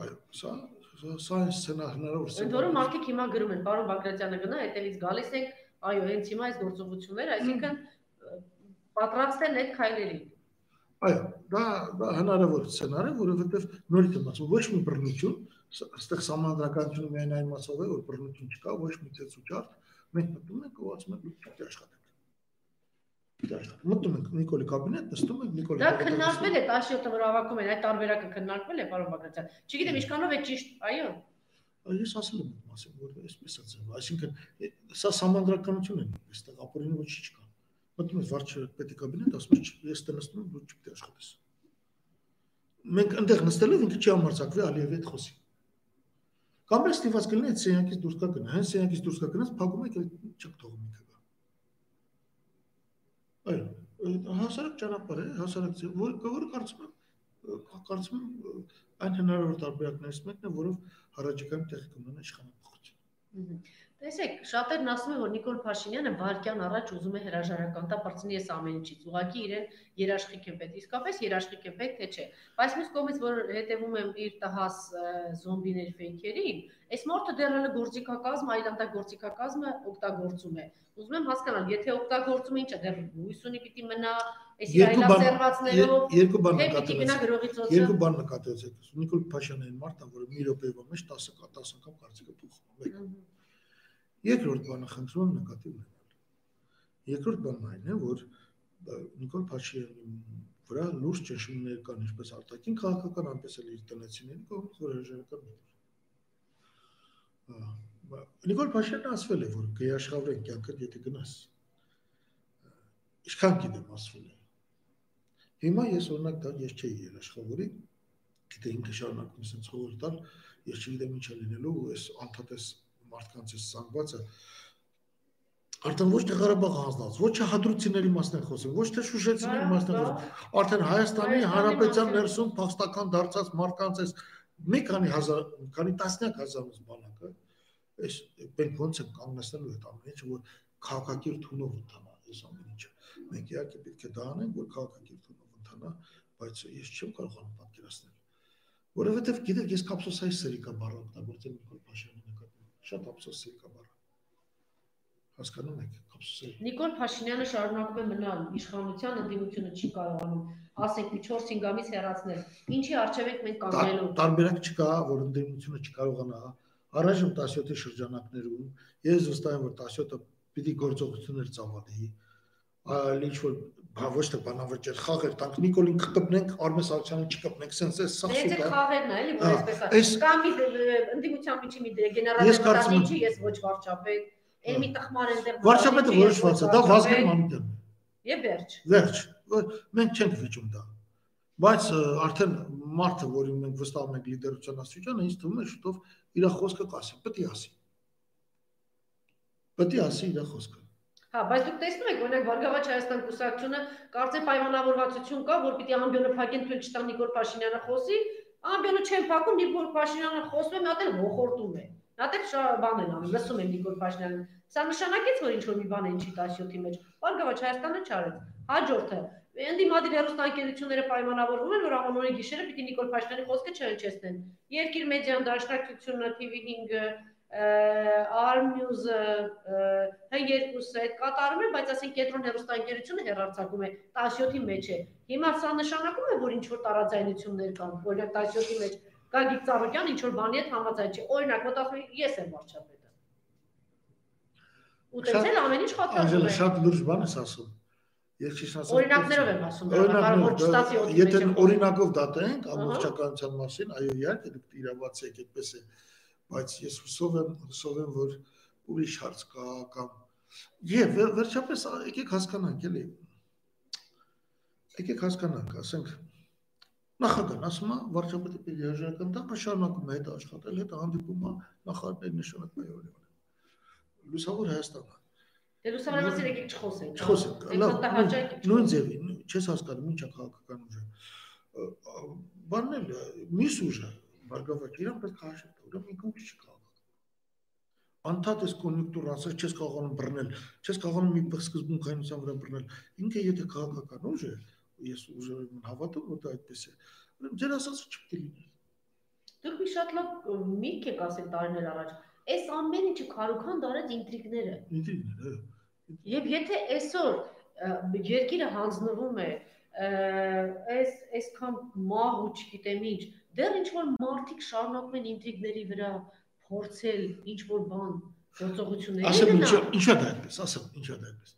Այո, սա սա- սա այն սցենարները, որ Ընդ որում մարդիկ հիմա գրում են, պարոն Բագրատյանը գնա, հետևից գալիս ենք, այո, հենց հիմա այս գործողությունները, այսինքն պատրաստ են այդ քայլերին։ Այո, դա դա հնարավոր սցենար է, որովհետև նորից եմ ասում, ոչ մի բռնություն, այստեղ համանդրականությունը միայն այն մասով է, որ բռնություն չկա, ոչ մի ծեծ ու ջարդ, մենք մտնում ենք ու ասում ենք դուք պետք է աշխատեք։ Աշխատեք։ Մտնում ենք Նիկոլի կաբինետ, նստում ենք Նիկոլի Դա քննարկվել է 17-ը որ հավաքում են, այդ տարբերակը քննարկվել է, պարոն Բագրատյան։ Չգիտեմ, ինչքանով է ճիշտ, այո։ Ես ասել եմ մասին, որ այսպես է ձև, այսինքն սա համանդրականություն է, այստեղ ապօրինի ոչ չկա։ Մտնում ես վարչի պետի կաբինետ, ասում ես ես տեղ նստում եմ, դու չպետք է աշխատես։ Մենք այնտեղ նստելով ինքը չի համարձակվի Ալիևի հետ խոսի։ Կամ էլ ստիված կլինի այդ սենյակից դուրս կա գնա, հենց սենյակից դուրս կա գնաց, փակում եք, չեք թողում ինքը Այո, հասարակ ճանապարհ է, հասարակ որ որ կարծում եմ կարծում եմ այն հնարավոր տարբերակներից մեկն է, որով հառաջիկայում տեղի կունենա իշխանապահություն։ Տեսեք, շատերն ասում են, որ Նիկոլ Փաշինյանը վարկյան առաջ ուզում է հրաժարական տա բարձնի այս ամեն ինչից։ Ուղղակի իրեն երաշխիք է պետք։ Իսկապես երաշխիք է պետք, թե չէ։ Բայց մյուս կողմից, որ հետևում եմ իր տհաս զոմբիների ֆեյքերին, այս մորթը դեռ հələ գործիքակազմը, այլանդա գործիքակազմը օգտագործում է։ Ուզում եմ հասկանալ, եթե օգտագործում է, ի՞նչ է, դեռ հույս ունի պիտի մնա այս այլասերվածներով։ Երկու բան նկատեցեք։ Երկու բան նկատեցեք։ Նիկոլ Փաշինյանը այն մարդն է, որը մի րոպեվա մեջ 10 10 անգամ կարծիքը փոխում է։ Երկրորդ բանը խնդրում նկատի ունենալ։ Երկրորդ բանն այն է, որ Նիկոլ Փաշինյանի վրա լուրջ ճնշումներ կան ինչպես արտաքին քաղաքական, այնպես էլ իր տնեցիների կողմից, որ հրաժարական ունի։ Նիկոլ Փաշինյանը ասվել է, որ կհաշվեն կյանքդ, եթե գնաս։ Ինչքան գիտեմ ասվել է։ Հիմա ես օրինակ դա ես չէի երաշխավորի, գիտե ինքը շարունակում է sense խորհուրդ տալ, ես չգիտեմ ինչ է լինելու, այս անդադես մարդկանց այս սանգվածը արդեն ոչ թե Ղարաբաղը հանձնած, ոչ թե հադրուցիների մասն են խոսում, ոչ թե շուշեցիների մասն են խոսում, արդեն Հայաստանի Հանրապետության ներսում փախստական դարձած մարդկանց այս մի քանի հազար, քանի տասնյակ հազարից բանակը այս մենք ոնց ենք կանգնեցնելու այդ ամեն ինչը, որ քաղաքակիրթ թունով ընթանա այս ամեն ինչը։ Մենք իհարկե պետք է դա անենք, որ քաղաքակիրթ թունով ընթանա, բայց ես չեմ կարողանում պատկերացնել։ Որովհետև գիտեք, ես կապսոսայի սերիկա բառը օգտագործել Նիկոլ Փաշինյանի շատ ափսոսի կա բառը։ Հասկանում եք, ափսոսի։ Նիկոլ Փաշինյանը շարունակում է մնալ իշխանության ընդդիմությունը չի կարողանում, ասենք 4-5 ամիս հեռացնել։ Ինչի արժև ենք մենք կանգնելու։ Տարբերակ չկա, որ ընդդիմությունը չկարողանա առայժմ 17-ի շրջանակներում ես վստահ եմ որ 17-ը պիտի գործողություններ ծավալի ինչ որ բա ոչ թե բանավճեր խաղեր տանք Նիկոլին կկպնենք Արմես Ալչյանին չկպնենք sense էս սա սուտ է խաղերն է էլի որ այսպես է կամ մի ընդդիմության միջի մի գեներալ ինչի ես ոչ վարչապետ էլ մի տխմար այնտեղ վարչապետը որոշված է դա Վազգեն Մանուկյանն է եւ վերջ վերջ մենք չենք վիճում դա բայց արդեն մարդը որին մենք վստահում ենք լիդերության աստիճանը ինձ թվում է շուտով իր խոսքը կասի պետք է ասի պետք է ասի իր խոսքը Հա, բայց դուք տեսնում եք, օրինակ Վարգավաճ Հայաստան կուսակցությունը կարծեմ պայմանավորվածություն կա, որ պիտի ամբյոնը փակեն թույլ չտան Նիկոլ Փաշինյանը խոսի, ամբյոնը չեն փակում, Նիկոլ Փաշինյանը խոսում է, հատ էլ ողորտում է։ Նա դեռ բան են անում, լսում են Նիկոլ Փաշինյանին։ Սա նշանակեց, որ ինչ որ մի բան է ինչի 17-ի մեջ։ Վարգավաճ Հայաստանը չարեց։ Հաջորդը Ընդդիմադիր հերոստանգերությունները պայմանավորվում են, որ ամենօրի գիշերը պիտի Նիկոլ Փաշինյանի խոսքը չհնչեցնեն։ Երկիր մեդիան դաշնակցությունը TV5-ը Armnews-ը H2-ը այդ կատարում է, բայց ասենք կենտրոն հերոստանգերությունը հերարցակում է 17-ի մեջ է։ Հիմա սա նշանակում է, որ ինչ որ տարաձայնություններ կան, օրինակ 17-ի մեջ Գագիկ Ծառուկյան ինչ որ բանի հետ համաձայն չէ։ Օրինակ, մտածում ես եմ վարչապետը։ Ու տեսել ամեն ինչ խաթարում է։ Շատ լուրջ բան ես ասում։ Ես ճիշտ ասեմ։ Օրինակներով եմ ասում, կարող որ չստացի օդի մեջ։ Եթե օրինակով դատենք ամբողջականության մասին, այո, իհարկե դուք իրավացի եք, այդպես է բայց ես հուսով եմ, հուսով եմ, որ ուրիշ հարց կա կամ եւ վերջապես եկեք հասկանանք էլի։ Եկեք հասկանանք, ասենք նախագահն ասում է վարչապետի հրաժարական տա, շարունակում է հետ աշխատել, հետ հանդիպում է նախարարների նշանակայորեն։ Լուսավոր Հայաստանը։ Դե լուսավոր մասին եկեք չխոսենք։ Չխոսենք։ Լավ։ Նույն ձևի, չես հասկանում ինչա քաղաքական ուժը։ Բանն էլ միս ուժը Բարգավաճ իրան պետք է հաշվի ուրեմն չի կարող։ Անդադ էս կոնյունկտուր ասած չես կարողանում բռնել, չես կարողանում մի սկզբունքայնության վրա բռնել։ Ինքը եթե քաղաքական ուժ է, ես ուժերին հավատում որ դա այդպես է։ Ուրեմն ձեր ասածը չպետք է լինի։ Դուք մի շատ լավ միտք եք ասել տարիներ առաջ։ Այս ամեն ինչը քարուքան դարեց ինտրիգները։ Ինտրիգները։ Եվ եթե այսօր երկիրը հանձնվում է այս այսքան մահ ու չգիտեմ ինչ, դեռ ինչ որ մարդիկ շարունակում են ինտրիգների վրա փորձել ինչ որ բան գործողությունների ասեմ ինչա ինչա դա այդպես ասեմ ինչա դա այդպես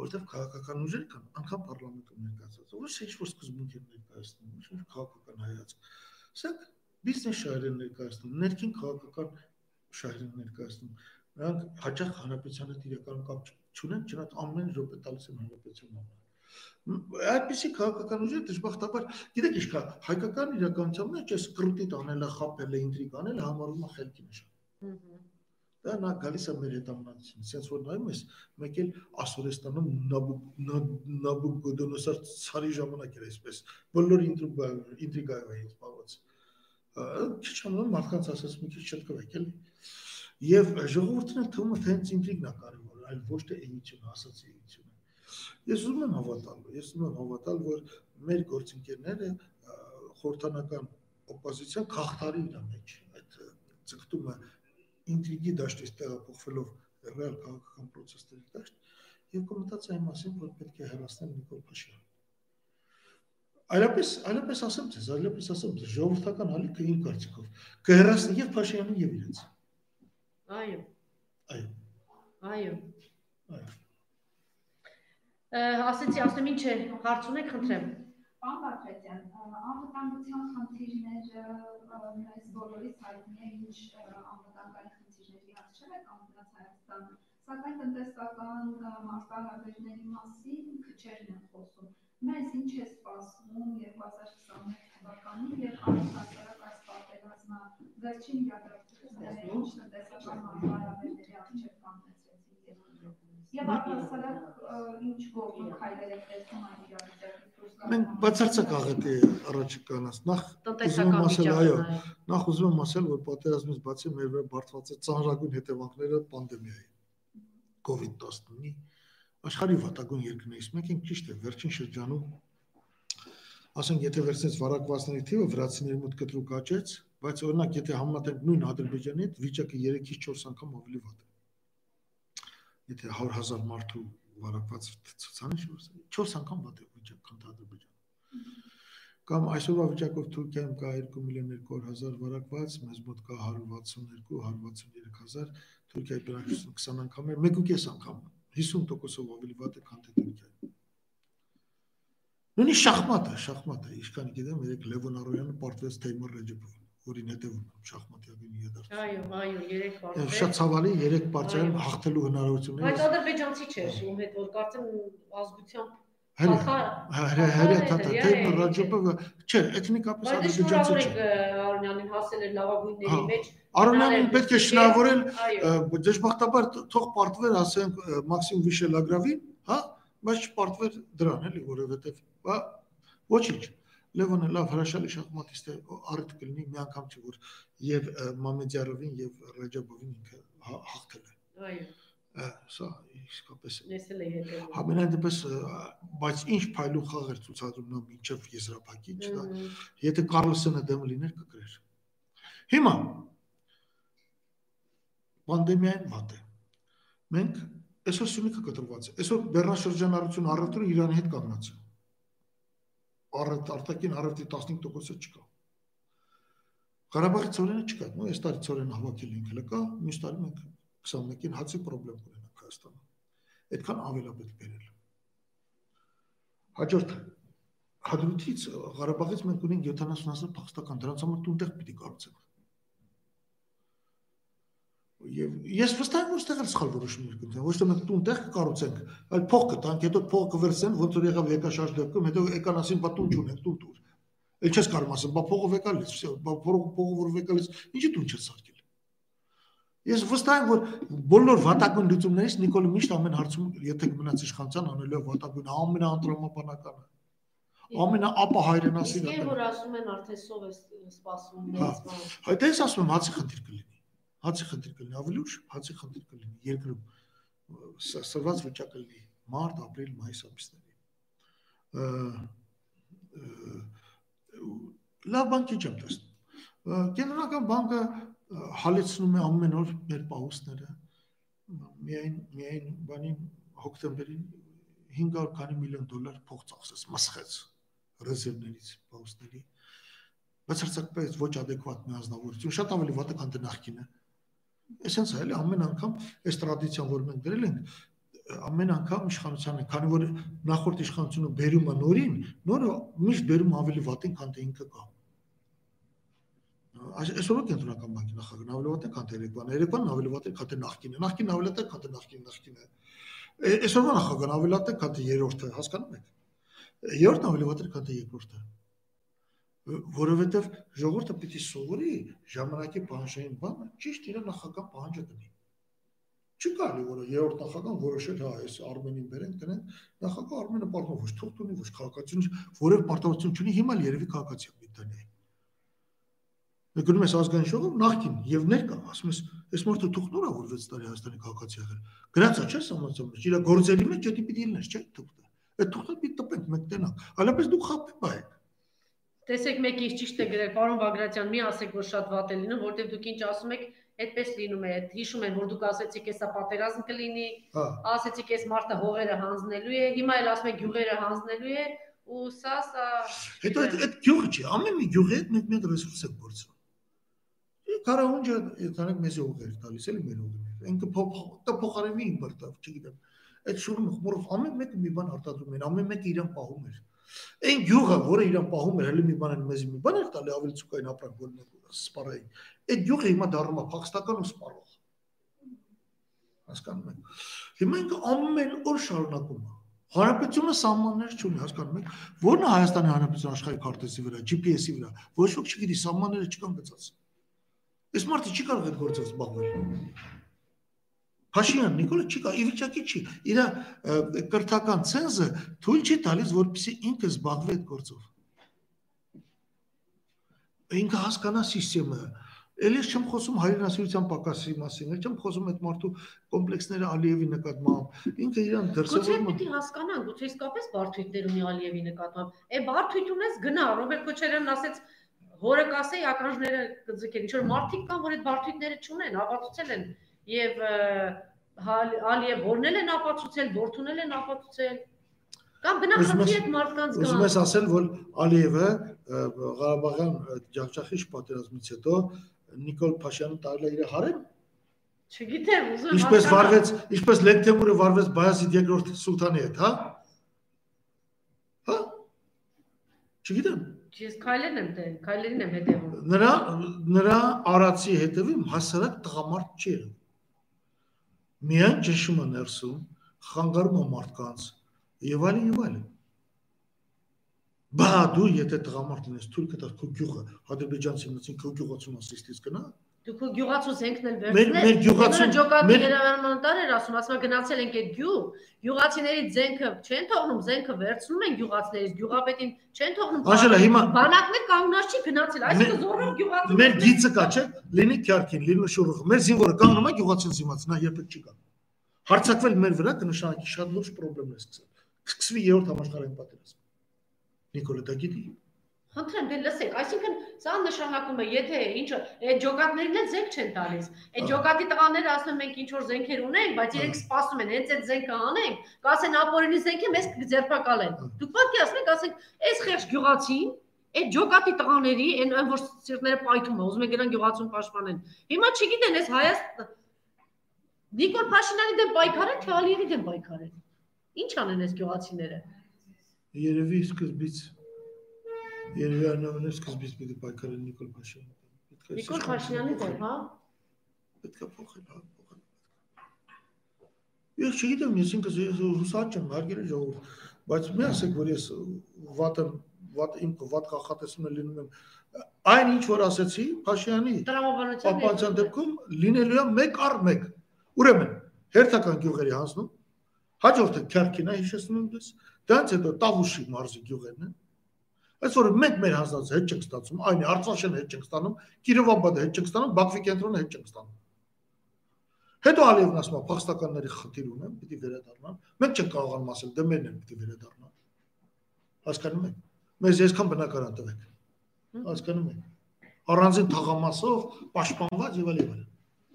որովհետև քաղաքական ուժեր կան անգամ parlamentum ներկայացած ոչ ինչ որ սկզբունք են ներկայացնում ինչ որ քաղաքական հայացք սրանք բիզնես շահեր են ներկայացնում ներքին քաղաքական շահեր են ներկայացնում նրանք հաճախ հանրապետության հետ իրական կապ չունեն չնայած ամեն րոպե տալիս են հանրապետության համար այդպիսի քաղաքական ուժեր դժբախտաբար գիտեք ինչ կա հայկական իրականության մեջ էս կրուտի տանելը խապելը ինտրիգ անելը համարվում է խելքի նշան Դա նա գալիս է մեր հետամնացություն։ Սենց որ նայում ես, մեկ էլ Ասորեստանում Նաբուկոդոնոսար ցարի ժամանակ էր այսպես։ Բոլոր ինտրիգայով էին զբաղված։ Քիչ ամեն մարդկանց ասած մի քիչ չտկվեք էլի։ Եվ ժողովուրդն էլ թվում է թե ինտրիգն է կարևոր, այլ ոչ թե էությունը, ասած էությունը։ Ես ուզում եմ հավատալ, ես ուզում եմ հավատալ, որ մեր գործընկերները խորհրդանական օպոզիցիան քաղտարի իր մեջ այդ ցկտումը ինտրիգի դաշտից տեղափոխվելով ռեալ քաղաքական process-ների դաշտ եւ կմտածի այն մասին, որ պետք է հեռացնել Նիկոլ Փաշինյանը։ Այլապես, այլապես ասեմ ձեզ, այլապես ասեմ ձեզ, ժողովրդական հալիքը իմ կարծիքով կհեռացնի եւ Փաշինյանին եւ իրենց։ Այո։ Այո։ Այո։ Այո։ Ասեցի, ասեմ ինչ է, հարց ունեք, խնդրեմ։ Պարոն Բագրատյան, անվտանգության խնդիրները մեզ բոլորիս հայտնի է, ինչ անվտանգային խնդիրների հասցրել է կամ մնաց Հայաստանը, սակայն տնտեսական մարտահրավերների մասին քչերն են խոսում։ Մեզ ինչ է սպասվում 2021 թվականին եւ առհասարակ այս պատերազմը վերջին իրադարձությունները ինչ տնտեսական մարտահրավերների եւ առհասարակ ինչ գործ քայլեր եք տեսնում այն իրավիճակի Մենք բացարձակ աղետի առաջկանաց։ Նախ ուզում եմ ասել, այո, նախ ուզում եմ ասել, որ պատերազմից բացի մեր վրա բարդված է ծանրագույն հետևանքները պանդեմիայի COVID-19-ի աշխարհի վատագույն երկրներից մեկ ենք ճիշտ է վերջին շրջանում ասենք եթե վերցնես վարակվածների թիվը վրացիների մոտ կտրուկ աճեց բայց օրինակ եթե համեմատենք նույն ադրբեջանի հետ վիճակը 3-ից 4 անգամ ավելի վատ է եթե 100.000 մարդու վարակված ցուցանիշ 4 անգամ վատ է վիճակ քան ադրբեջանը կամ այսօրվա վիճակով Թուրքիայում կա 2 միլիոն 200 հազար վարակված, մեզ մոտ կա 162, 163 հազար, Թուրքիայի բնակչությունը 20 անգամ է, 1.5 անգամ 50%-ով ավելի վատ է, քան Թուրքիայում։ Նույնիսկ շախմատը, շախմատը, ինչքան գիտեմ, երեք Լևոն Արոյանը պարտվեց Թեյմուր Ռեջեփովին, որին հետևում եմ շախմատյակին իդարձ։ Այո, այո, երեք պարտվեց։ Շատ ցավալի, երեք պարտիան հաղթելու հնարավորություն ունի։ Բայց ադրբեջանցի չէր, ում հետ որ կարծեմ ազգությամբ Հրե թաթա Թեյմուր Ռեջեփովը, չէ, էթնիկապես ադրբեջանցի չէ։ Արոնյանին հասել էր լավագույնների հա, մեջ Արոնյանին պետք է շնորհավորել դժբախտաբար թող պարտվեր, ասենք Մաքսիմ Վիշելագրավին, հա, բայց չպարտվեր դրան, էլի, որովհետև ոչինչ։ Լևոնը լավ հրաշալի շախմատիստ է, առիթ կլինի մի անգամ չի որ եւ Մամեդյարովին եւ Ռեջաբովին ինքը հա, հաղթել է։ Այո սա իսկապես Եսել է հետո։ Համենայն դեպս բայց ինչ փայլուն խաղ էր ցուցադրում նա մինչև եզրափակի, չլա։ Եթե Կարլսոնը դեմ լիներ կգրեր։ Հիմա պանդեմիային վատ է։ Մենք այսօր Սյունիքը կտրված է։ Այսօր Բեռնաշրջանառություն առևտրը Իրանի հետ կանգնած է։ Առևտ արտաքին առևտրի 15%-ը չկա։ Ղարաբաղի ծորենը չկա։ Նո այս տարի ծորենը հավաքել ենք հələ կա, մյուս տարի մենք 21-ին հացի խնդրեմ կունենանք Հայաստանում։ Այդքան ավելապետ բերել։ Հաջորդ հադրութից Ղարաբաղից մենք ունենք 70% փախստական, դրանց համար տունտեղ պիտի կառուցենք Եվ ես վստահ եմ, որ ստեղ էլ սխալ որոշումներ կընտրեն։ Ոչ թե մենք տուն տեղ կկառուցենք, այլ փող կտանք, հետո փողը կվերցեն, ոնց որ եղավ եկաշարժ դեպքում, հետո եկան ասին, բա տուն չունենք, տուն տուր։ Էլ չես կարող ասել, բա փողը վեկալից, վсё, բա փողը որ վեկալից, ինչի տուն չես սարքել։ Ես վստահ եմ, որ բոլոր վատագույն լուծումներից Նիկոլը միշտ ամեն հարցում, եթե մնաց իշխանության, անելու վատագույն ամենաանտրամաբանականը ամենաապահայրենասիրը։ Իսկ որ ասում են արդեն սով է սպասվում մեծ բան։ Այդ էս ասում հացի խնդիր կլինի հացի խնդիր կլինի ավելի ուշ, հացի խնդիր կլինի երկրում սրված վիճակը լինի մարտ, ապրիլ, մայիս ամիսներին։ Լավ բան քիչ եմ տեսնում։ Կենտրոնական բանկը հալեցնում է ամեն օր մեր պահուստները։ Միայն միայն բանի հոկտեմբերին 500 քանի միլիոն դոլար փող ծախսեց, մասխեց ռեզերվներից պահուստների բացարձակապես ոչ adekvat մի անznավորություն, շատ ավելի վատ է քան նախկինը։ Էսենց էլի ամեն անգամ այս տրադիցիան, որ մենք դրել ենք, ամեն անգամ իշխանությանը, քանի որ նախորդ իշխանությունը բերում է նորին, նորը միշտ բերում ավելի վատին, քան թե ինքը կա։ Այսօր կենտրոնական բանկի նախագահն ավելի վատ է, քան թե Երևանը, Երևանն ավելի վատ է, քան թե նախկինը, նախկինն ավելի վատ է, քան թե նախկին նախկինը։ Այսօրվա նախագահն ավելի վատ է, քան թե երրորդը, հասկանում եք։ Երրորդն ավելի վատ է, քան թե երկրորդը որովհետև ժողովուրդը պիտի սովորի ժամանակի պահանջային բանը ճիշտ իր նախական պահանջը դնի։ Չի կարելի որ երրորդ նախագահան որոշել, հա, այս Արմենին բերենք, դնենք, նախագահ Արմենը պարտավոր ոչ թուղթ ունի, ոչ քաղաքացիություն, որև պարտավորություն չունի, հիմա երևի քաղաքացի Բրիտանիայի։ Դե գնում ես ազգային ժողով նախքին եւ ներկա, ասում ես, այս մարդը թուղթ նորա որ 6 տարի Հայաստանի քաղաքացի եղել։ Գնացա չէ՞ սամացում, իր գործերի մեջ դա պիտի լիներ, չէ՞ թուղթը։ Այդ թուղթը պիտի տպենք մեկ տենակ։ Հալապես դու խափի բայ։ Տեսեք մեկի ճիշտ է գրել, պարոն Բագրատյան, մի ասեք, որ շատ վատ է լինում, որտեղ դուք ինչ ասում եք, այդպես լինում է։ Հիշում են, որ դուք ասեցիք, հեսա պատերազմ կլինի, Հա։ ասեցիք, այս մարդը հողերը հանձնելու է, հիմա էլ ասում եք գյուղերը հանձնելու է, ու սա սա Հետո այդ այդ գյուղը չի, ամեն մի գյուղի հետ մեկ մեկ ռեսուրս է գործում։ Կարահունջը եթանեք մեզ ուղեր տալիս էլի մեր ուղերներ։ Ինքը փոխ փոխարինի իմպորտավ, չգիտեմ։ Այդ շուրը խմորով ամեն մեկը մի բան արտադրում են, ամեն մեկը իրան պահում էր։ Այն գյուղը, որը իրան պահում էր, հələ մի բան են մեզ մի բան էր տալի ավելի ցուկային ապրանք, որ մենք սպարային։ Այդ գյուղը հիմա դառնում է փախստական ու սպառող։ Հասկանում եք։ Հիմա ինքը ամեն օր շարունակում է։ Հանրապետությունը սահմաններ չունի, հասկանում եք։ Որն է Հայաստանի Հանրապետության աշխարհի քարտեզի վրա, GPS-ի վրա։ Ոչ ոք չգիտի, սահմանները չկան գծած։ Այս մարդը չի կարող այդ գործով զբաղվել։ Փաշինյան Նիկոլը չի կարող, ի վիճակի չի։ Իր կրթական ցենզը թույլ չի տալիս, որպեսզի ինքը զբաղվի այդ գործով։ Ինքը հասկանա համակարգը։ Էլի չեմ խոսում հայրենասիրության պակասի մասին, չեմ խոսում այդ մարդու կոմպլեքսները Ալիևի նկատմամբ։ Ինքը իրան Գուցե դրսևորում է պիտի հասկանան, գուցե իսկապես բարթույթներ ունի Ալիևի նկատմամբ։ Է բարթույթ ունես գնա, Ռոբերտ Քոչարյանն ասեց հորը կասեի ականջները կձգեն, ինչ որ մարդիկ կան, որ այդ բարթույթները չունեն, ապացուցել են եւ Ալիև որնել են ապացուցել, Բորթունել են ապացուցել։ Կամ բնախնդրի այդ մարդկանց Ուզում կան։ ես ասել, որ Ալիևը Ղարաբաղյան ջախջախիչ պատերազմից հետո Նիկոլ Փաշյանը տարել է իր հարեմ, Չգիտեմ, ուզում եմ ինչպես վարվեց, ինչպես Լեկտեմուրը վարվեց Բայազիդ երկրորդ սուլթանի հետ, հա? Հա? Չգիտեմ։ Ես քայլերն եմ դե, քայլերին եմ հետևում։ Նրա նրա արացի հետևում հասարակ տղամարդ չի եղել։ Միայն ճշում է ներսում, խանգարում է մարդկանց եւ այլն եւ այլն։ Բա դու եթե տղամարդ լինես, թույլ կտաս քո գյուղը, ադրբեջանցի մտածին քո գյուղացում ասիստից գնա։ Դուք ու գյուղացու զենքն էլ վերցնել։ մեր գյուղացու- ջոկատի մեր- երևանատար էր ասում, ասում է գնացել ենք այդ գյուղ, գյուղացիների զենքը չեն թողնում, զենքը վերցնում են գյուղացիներից, գյուղապետին չեն թողնում։ Անժելա, հիմա բանակներ կանգնած չի գնացել, այսինքն զորով գյուղացու։ մեր գիծը կա, չէ՞, լինի քյարքին, լինի շուրուղը։ Մեր զինվորը կանգնում է գյուղացին դիմաց, նա երբեք չի կանգնում։ Հարցակվել մեր վրա կնշանակի շատ լուրջ խնդիրներ սկսել։ Սկսվի երրորդ համաշխարհային պատերազմ։ Նիկոլը դա գիտի։ Խնդրեմ, դե լսեք, այսինքն սա նշանակում է, եթե ինչը այդ ջոկատներին էլ զենք չեն տալիս։ Այդ ջոկատի տղաները ասում են մենք ինչ որ զենքեր ունենք, բայց իրենք սպասում են, հենց այդ զենքը անենք, կասեն ապօրինի զենքը մեզ կձերբակալեն։ Դուք պատկերացնեք, ասենք, այս խեղճ գյուղացին այդ ջոկատի տղաների, այն այն որ սիրտները պայթում է, ուզում են գնան գյուղացուն պաշտպանեն։ Հիմա չգիտեն, այս Հայաստան Նիկոլ Փաշինյանի դեմ պայքարեն, թե Ալիևի դեմ պայքարեն։ Ինչ անեն այս գյուղացիները։ Երևի սկզբից Երևի անունը սկզբից պիտի պայքարեն Նիկոլ Փաշինյանը։ Պետք է Նիկոլ Փաշինյանի դեմ, հա։ պետք է փոխել, հա, փոխել։ Ես չգիտեմ, ես ինքս ես հուսած եմ, հարգելի ժողովուրդ, բայց մի ասեք, որ ես վատը վատ իմ վատ կախատեսում եմ լինում եմ այն ինչ որ ասեցի Փաշյանի Տրամաբանության պապանցան դեպքում լինելու է մեկ առ մեկ։ Ուրեմն հերթական գյուղերի հանձնում, հաջորդը Քերքինա հիշեցնում եմ դες, դրանց հետո Տավուշի մարզի գյուղերն են։ Այս որ մենք մեր հանձնած հետ չենք ստացում, այն է Արցախյան հետ չենք ստանում, Կիրովաբադը հետ չենք ստանում, Բաքվի կենտրոնը հետ չենք ստանում։ Հետո Ալիևն ասում է, փախստականների խնդիր ունեմ, պիտի վերադառնան։ Մենք չենք կարողանում ասել, դե մերն են պիտի վերադառնան։ Հասկանում եք։ Մեզ այսքան բնակարան տվեք։ Հասկանում եք։ Առանձին թաղամասով պաշտպանված եւ այլ եւ այլ։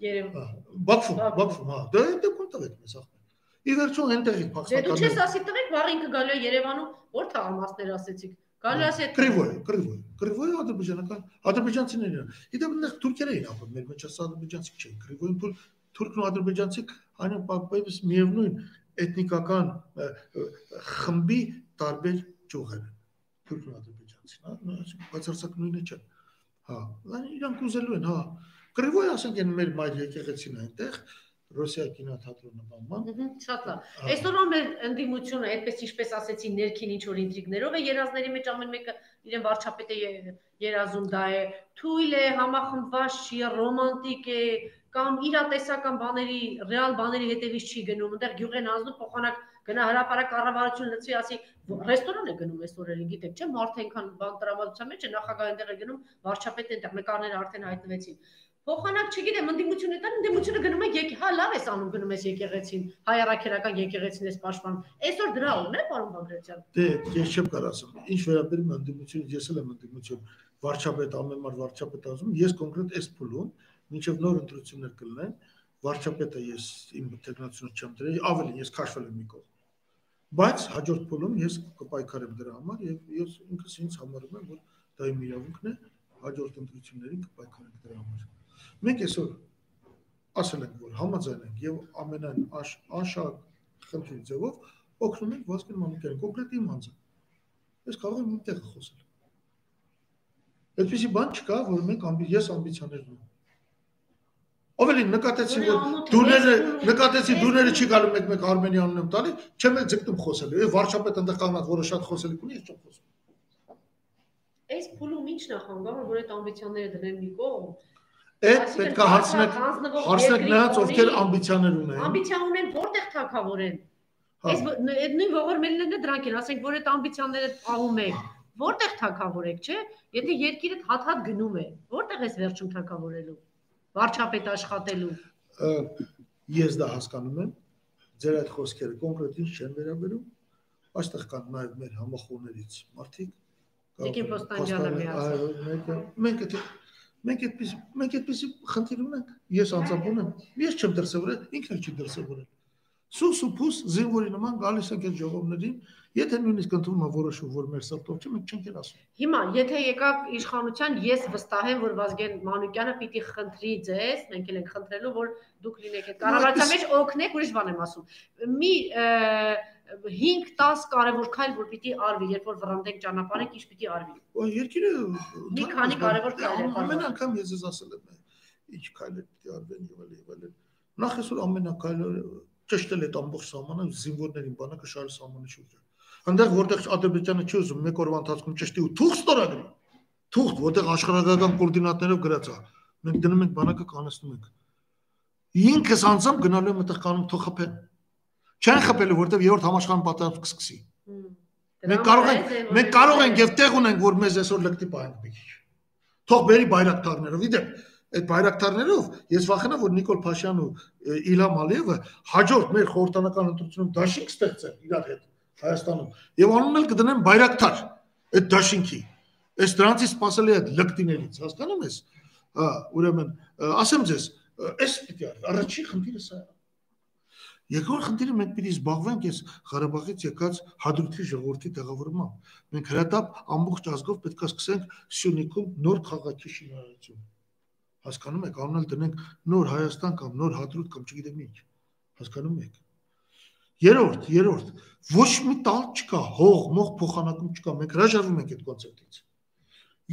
Երևի։ Հա, Բաքվում, Բաքվում։ հա։ Դե դեպքում տվեք մեզ ախպեր։ Ի վերջո այնտեղի Դե դու չես ասի տվեք, վաղ ինքը գալու է Երևանում, որ թաղամասներ ասեցիք։ Ասի Կրիվոյ, Կրիվոյ, Կրիվոյ ադրբեջանական, ադրբեջանցիներն են։ Իդեպ այնտեղ թուրքեր էին ապրում, մեր մեջ ասա ադրբեջանցի չէին։ Կրիվոյն թուր թուրքն ու ադրբեջանցիք այն պապայից միևնույն էթնիկական խմբի տարբեր ճյուղեր են։ Թուրքն ու ադրբեջանցին, բացարձակ նույնը չէ։ Հա, այն իրանք ուզելու են, հա։ Կրիվոյ ասենք են մեր մայր եկեղեցին այնտեղ, Ռոսիա կինոթատրոնը բանման։ շատ լավ։ Այսօրվա մեր ընդդիմությունը, այդպես ինչպես ասեցի, ներքին ինչ որ ինտրիգներով է երազների մեջ ամեն մեկը իրեն վարչապետ է ե- երազում դա է։ Թույլ է, համախմբված չի, ռոմանտիկ է, կամ իրատեսական բաների, ռեալ բաների հետևից չի գնում, այնտեղ գյուղեն ազնու փոխանակ գնա հրաապարակ կառավարություն լցվի, ասի ռեստորան է գնում այս օրերին, գիտեք, չէ՞, մարդ այնքան բան տրամադրության մեջ է, նախագահ այնտեղ է գնում, վարչապետը այնտեղ նկարները արդեն հայտնվեցին։ Փոխանակ, չգիտեմ, ընդդիմություն է տան, ընդդիմությունը գնում է եկ, հա լավ ես անում գնում ես եկեղեցին, հայ առաքելական եկեղեցին ես պաշտպանում։ Այսօր դրա օրն է, պարոն Բագրատյան։ Դե, ես չեմ կարող ասեմ։ Ինչ վերաբերում է ընդդիմություն, ես էլ եմ ընդդիմություն վարչապետ ամեն մար վարչապետ ասում, ես կոնկրետ այս փուլում, մինչև նոր ընտրություններ կլինեն, վարչապետը ես իմ տեխնացիոնը չեմ դրել, ավելի ես քաշվել եմ մի կողմ։ Բայց հաջորդ փուլում ես կպայքարեմ դրա համար եւ ես ինքս ինձ համարում եմ, որ դա իմ իրավունքն է, հաջորդ ընտրություններին կպայքարենք դրա համար։ Մենք այսօր ասել ենք, որ համաձայն ենք եւ ամենայն անշակ խնդրի ձևով օգնում ենք Վազգեն Մանուկյանին, կոնկրետ իմ անձը։ Ես կարող եմ իմ տեղը խոսել։ Այդպեսի բան չկա, որ մենք ամբի ես ամբիցիաներ ունեմ։ Ովելի նկատեցի որ դուները նկատեցի դուները չի գալու մեկ-մեկ Արմենի անուն եմ տալի, չեմ էլ ձգտում խոսելու։ Եվ վարչապետ ընդեղ կանգնած, որը շատ խոսելիք ունի, ես չեմ խոսում։ Այս փուլում ի՞նչ նախանգամ, որ այդ ամբիցիաները դնեն մի կողմ։ Այդ պետք է հարցնեք հարցնեք նրանց, ովքեր ամբիցիաներ ունեն։ Ամբիցիա ունեն, որտեղ թակավորեն։ Այս այդ նույն ողորմելներն է դրանք են, ասենք, որ այդ ամբիցիաները աղում եք որտեղ թակավորեք, չէ՞։ Եթե երկիրը հատ-հատ գնում է, որտեղ ես վերջում թակավորելու։ Վարչապետ աշխատելու։ Ես դա հասկանում եմ։ Ձեր այդ խոսքերը կոնկրետ ինչ չեն վերաբերում։ Այստեղ կան նաև մեր համախոհներից մարդիկ։ Տիկին Պոստանջյանը միացավ։ Մենք այդ մենք այդպես մենք այդպեսի խնդիր ունենք։ Ես անձամբ ունեմ։ Ես չեմ դրսևորել, ինքն էլ չի դրսևորել։ Սուս ու փուս զինվորի նման գալիս ենք այդ ժողովներին Եթե նույնիսկ ընդունում է որոշում, որ մեր սրտով չէ, մենք չենք էլ ասում։ Հիմա, եթե եկավ իշխանության, ես վստահ եմ, որ Վազգեն Մանուկյանը պիտի խնդրի ձեզ, մենք էլ ենք խնդրելու, որ դուք լինեք այդ կառավարության մեջ օգնեք, ուրիշ բան եմ ասում։ Մի 5-10 կարևոր քայլ, որ պիտի արվի, երբ որ վռնդենք ճանապարհենք, ինչ պիտի արվի։ Ու երկիրը մի քանի կարևոր քայլ է։ Ամեն անգամ ես ես ասել եմ, ինչ քայլեր պիտի արվեն եւ այլ եւ այլ։ Նախ այսօր ամենակայլը ճշտել այդ ամբողջ սահմանը զինվորներին բանակը շարի սահմանի շուրջը այնտեղ որտեղ Ադրբեջանը չի ուզում մեկ օրվա ընթացքում ճշտի ու թուղթ ստորագրի։ Թուղթ, որտեղ աշխարհագրական կոորդինատներով գրած է։ Մենք դնում ենք բանակը կանեցնում ենք։ Ինքս անձամբ գնալու եմ այդտեղ կանում թող խփեն։ Չեն խփելու, որտեվ երրորդ համաշխարհային պատերազմ կսկսի։ Մենք կարող ենք, մենք կարող ենք եւ տեղ ունենք, որ մեզ այսօր լկտի պահենք մի քիչ։ Թող բերի բայրակտարներով, իդեպ, այդ բայրակտարներով ես վախենա, որ Նիկոլ Փաշյանն ու Իլհամ Ալիևը հաջորդ մեր խորհրդանական ընտրությունում դաշինք ստեղծեն իրար հետ Հայաստանում եւ անունն էլ կդնեն բայրակտար այդ դաշինքի։ Այս դրանից սпасել է այդ լկտիներից, հասկանում ես։ Ուրեմն, ասեմ ձեզ, այս պիտի առաջի խնդիրը սա է Երկրորդ խնդիրը մենք պիտի զբաղվենք այս Ղարաբաղից եկած հադրութի ժողովրդի տեղավորմամբ։ Մենք հրատապ ամբողջ ազգով պետք է սկսենք Սյունիքում նոր քաղաքի շինարարություն։ Հասկանում եք, անունալ դնենք նոր Հայաստան կամ նոր հադրութ կամ չգիտեմ ինչ։ Հասկանում եք։ Երորդ, երորդ, ոչ մի տալ չկա, հող, մող փոխանակում չկա, մենք հրաժարվում ենք այդ կոնցեպտից։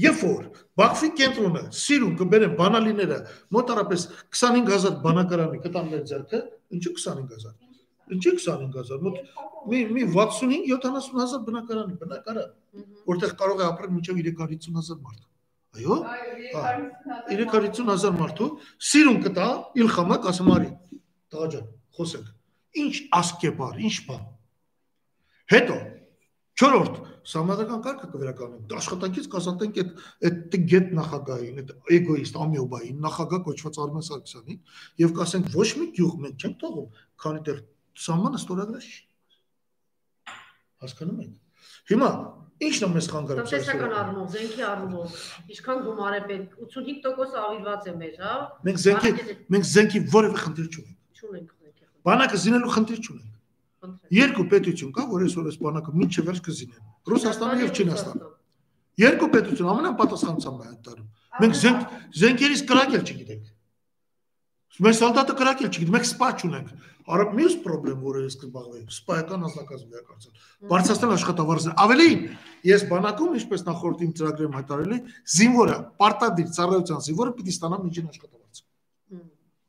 Երբ որ Բաքվի կենտրոնը սիրուն կբերեն բանալիները մոտարապես 25000 բնակարանի կտան մեր ձեռքը, ինչու 25000։ Ինչի 25000, մոտ մի մի 65-70000 բնակարանի բնակարան, որտեղ կարող է ապրել մինչև 350000 մարդ։ Այո։ 350000 մարդու սիրուն կտա Իլխամը կասեմ արի։ Տղա ջան, խոսենք Ինչ ասկեպար, ինչ բան։ Հետո Չորրորդ համազգական կարգը կվերականգնենք։ Աշխատանքից կասանտենք այդ այդ գետ նախագահին, այդ էգոիստ ամիոբային նախագահ կոչված Արմեն Սարգսյանին եւ կասենք ոչ մի գյուղ մենք չենք թողում, քանի դեռ սահմանը ստորագրած չի։ Հասկանում եք։ Հիմա ի՞նչն է մեզ խանգարում։ Տնտեսական առումով, զենքի առումով, ինչքան գումար է պետք, 85% ավիրված է մեր, հա։ Մենք զենքի մենք զենքի որևէ խնդիր չունենք։ Չունենք Բանակը զինելու խնդիր չունենք։ Երկու պետություն կա, որ այսօր այս բանակը մինչև վերջ կզինեն։ Ռուսաստանը եւ Չինաստանը։ Երկու պետություն ամենապատասխանատվությամբ է այդ տարում։ Մենք զենք զենքերից կրակել չգիտենք։ Մեր սալդատը կրակել չգիտենք, մենք սպա չունենք։ Արա մյուս խնդրեմ, որը ես կզբաղվեի, սպայական ազնագազմ վերակացել։ Բարձրացնել աշխատավարձը։ Ավելին, ես բանակում, ինչպես նախորդ իմ ծրագրում հայտարարել եմ, զինվորը, պարտադիր ծառայության զինվորը պիտի ստանա միջին աշխատավարձ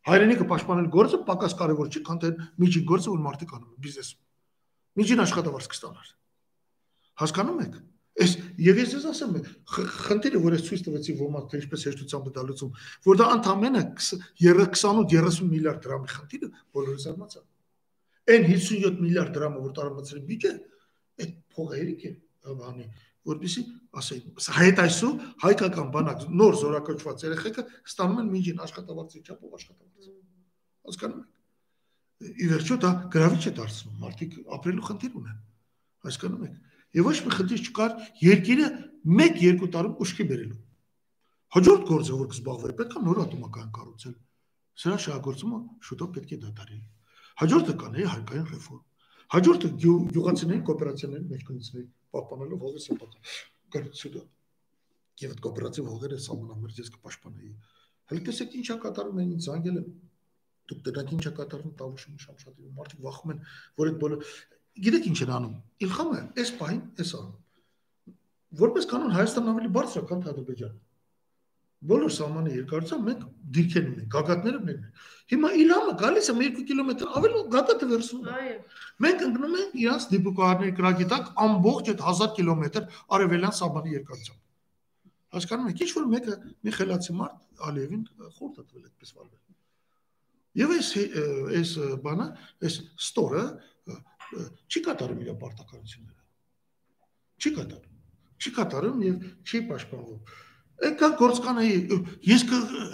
հայրենիքը պաշտպանել գործը պակաս կարևոր չի, քան թե միջին գործը, որ մարդիկ անում են բիզնեսում։ Միջին աշխատավարձ կստանար։ Հասկանում եք։ Այս եւ ես ես ասեմ, խնդիրը, որ ես ցույց տվեցի ոմանք թե ինչպես հեշտությամբ դա լուծում, որ դա ընդամենը 28-30 միլիարդ դրամի խնդիրը բոլորը զարմացան։ Այն 57 միլիարդ դրամը, որ տարամասերի բյուջե, այդ փողը երիկ է, բանի, որպեսի ասեին, հայտ այսու հայկական բանակ նոր զորակոչված երեխեքը ստանում են միջին աշխատավարձի չափով աշխատավարձ։ Հասկանում եք։ Ի վերջո դա գրավիչ է դարձնում, մարդիկ ապրելու խնդիր ունեն։ Հասկանում եք Եվ ոչ մի խնդիր չկար երկիրը 1-2 տարում ուշքի բերելու։ Հաջորդ գործը, որ կզբաղվեր, պետք է նոր ատոմական կառուցել։ Սրա շահագործումը շուտով պետք է դադարել։ Հաջորդը կանեի հարկային ռեֆորմ։ Հաջորդը գյուղացիների կոոպերացիաների մեջ կնցնեի, պահպանելով հողի սպառողությունը։ Եվ այդ կոոպերատիվ հողերը սահմանամերձ ես կպաշտպանեի։ Հələ տեսեք ինչա կատարում են ինձ անգել եմ դուք դրանք ինչա կատարվում տավուշում շամշատի մարդիկ վախում են որ այդ բոլոր գիտեք ինչ են անում։ Իլխամը այս պահին էս անում։ Որպես կանոն Հայաստանն ավելի բարձր է, քան Ադրբեջանը։ Բոլոր սահմանը երկարությամբ մենք դիրքեր ունենք, գագաթները մենք ունենք։ Հիմա Իլհամը գալիս է 2 կիլոմետր ավելի գագաթը վերցնում է։ Այո։ Մենք ընկնում ենք իրանց դիպուկահարների կրակի տակ ամբողջ այդ 1000 կիլոմետր արևելյան սահմանի երկարությամբ։ Հասկանում եք, ինչ որ մեկը մի խելացի մարդ Ալիևին խորտ է տվել այդպես վարվել։ Եվ այս այս բանը, այս ստորը չի կատարում իր պարտականությունները։ Չի կատարում։ Չի կատարում եւ չի պաշտպանվում։ Եկա գործկանայի ես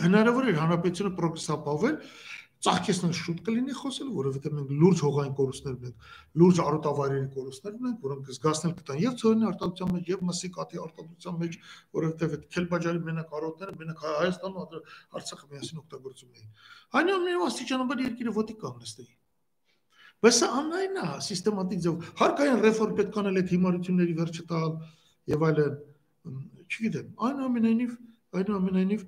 հնարավոր էր հանրապետությունը պրոգրեսապավել ծաղկեսնել շուտ կլինի խոսել, որովհետև մենք լուրջ հողային կորուստներ ունենք, լուրջ արոտավայրերի կորուստներ ունենք, որոնք զգացնել կտան եւ ծորենի արտադրության մեջ եւ մսի կաթի արտադրության մեջ, որովհետև այդ քելբաջարի մենակ արոտները մենակ Հայաստանում Արցախը միասին օգտագործում էին։ Այնուամենայնիվ աստիճանաբար երկիրը ոտի կանգնեցի։ Բայց սա աննային է, սիստեմատիկ ձև։ Հարկային ռեֆորմ պետք անել այդ հիմարությունների վերջը տալ եւ այլն։ Չգիտեմ, այնուամենայնիվ, այնուամենայնիվ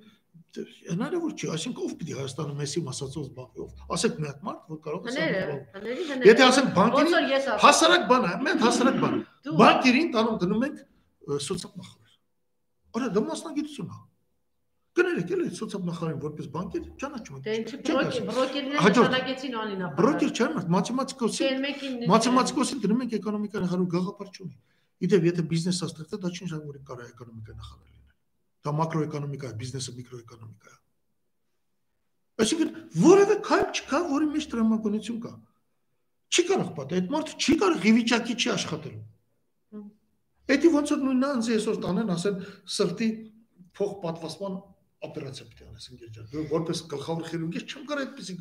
հնարավոր չի, այսինքն ով պիտի Հայաստանը մեսի մասածով զբաղվի։ Ասեք մի հատ մարդ, որ կարող է սա։ Եթե ասենք բանկերին հասարակ բան է, մենք հասարակ բան։ Բանկերին տանում դնում ենք սոցիալ-նախարար։ Արա դա մասնագիտություն է։ Գներեք էլի սոցիալ-նախարարին որպես բանկեր ճանաչում են։ Դե ինչի բրոկերները ճանաչեցին անինապար։ Բրոկեր չեն, մաթեմատիկոսի։ Մաթեմատիկոսին դնում ենք էկոնոմիկա նախարարու գաղափար չունի։ Իդեպ եթե բիզնեսը ստեղծել, դա չի նշանակում որ կարա էկոնոմիկա նախարար լինել։ Դա մակրոէկոնոմիկա է, բիզնեսը միկրոէկոնոմիկա է։ Այսինքն որևէ քայլ չկա, որի մեջ տրամաբանություն կա։ Չի կարող պատը, այդ մարդը չի կարող ի վիճակի չի աշխատելու։ Էդի ոնց որ նույնն անձի այսօր տանեն, ասեն սրտի փող պատվաստման օպերացիա պետք է անես ընկերջան։ որպես գլխավոր խիրուրգ չեմ կարող այդպեսի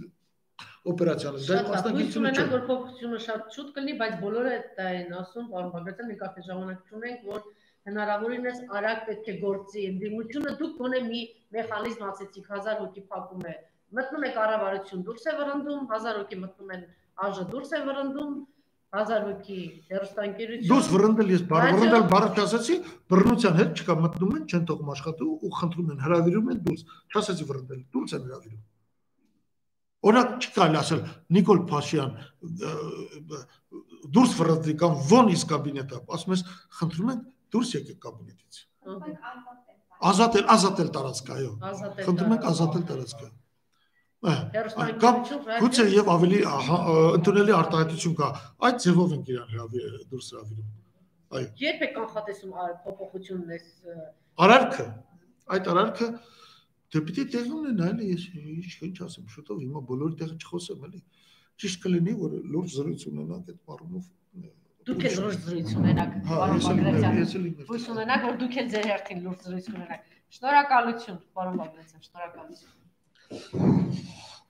օպերացիա անել։ Դա մասնագիտություն չէ։ Որ փոփոխությունը շատ շուտ կլինի, բայց բոլորը դա են ասում, պարոն Բագրատյան, մենք արդեն ժամանակ չունենք, որ հնարավորինս արագ պետք է գործի ընդդիմությունը դուք գոնե մի մեխանիզմ ասեցիք 1000 հոգի փակում է մտնում է կառավարություն դուրս է վրընդում 1000 հոգի մտնում են ԱԺ դուրս է վրընդում 1000 հոգի հերոստանգերություն։ Դուս վրընդել ես բառ վրընդել բառը չասացի, բռնության հետ չկա մտնում են, չեն թողում աշխատու ու խնդրում են, հravirում են դուրս։ Չասացի վրընդել, դուրս են հravirում։ Օրինակ չկա ասել Նիկոլ Փաշյան դուրս վրընդի կամ ո՞ն իս կաբինետը, ասում ես, խնդրում են դուրս եկեք կաբինետից։ Ազատել, ազատել տարածքը, այո։ Խնդրում ենք ազատել տարածքը։ Կամ գուցե եւ ավելի ընդունելի արտահայտություն կա։ Այդ ձևով են իրան հրավի դուրս հրավիրում։ Այո։ Երբ է կանխատեսում փոփոխությունն էս արարքը։ Այդ արարքը դե պիտի տեղ ունենա, էլի ես ինչ ինչ ասեմ, շուտով հիմա բոլորի տեղը չխոսեմ, էլի։ Ճիշտ կլինի, որ լուրջ զրույց ունենանք այդ բառումով դուք էլ լուրջ զրույց ունենաք, պարոն Բագրատյան։ Հույս ունենաք, որ դուք էլ ձեր հերթին լուրջ զրույց ունենաք։ Շնորհակալություն, պարոն Բագրատյան, շնորհակալություն։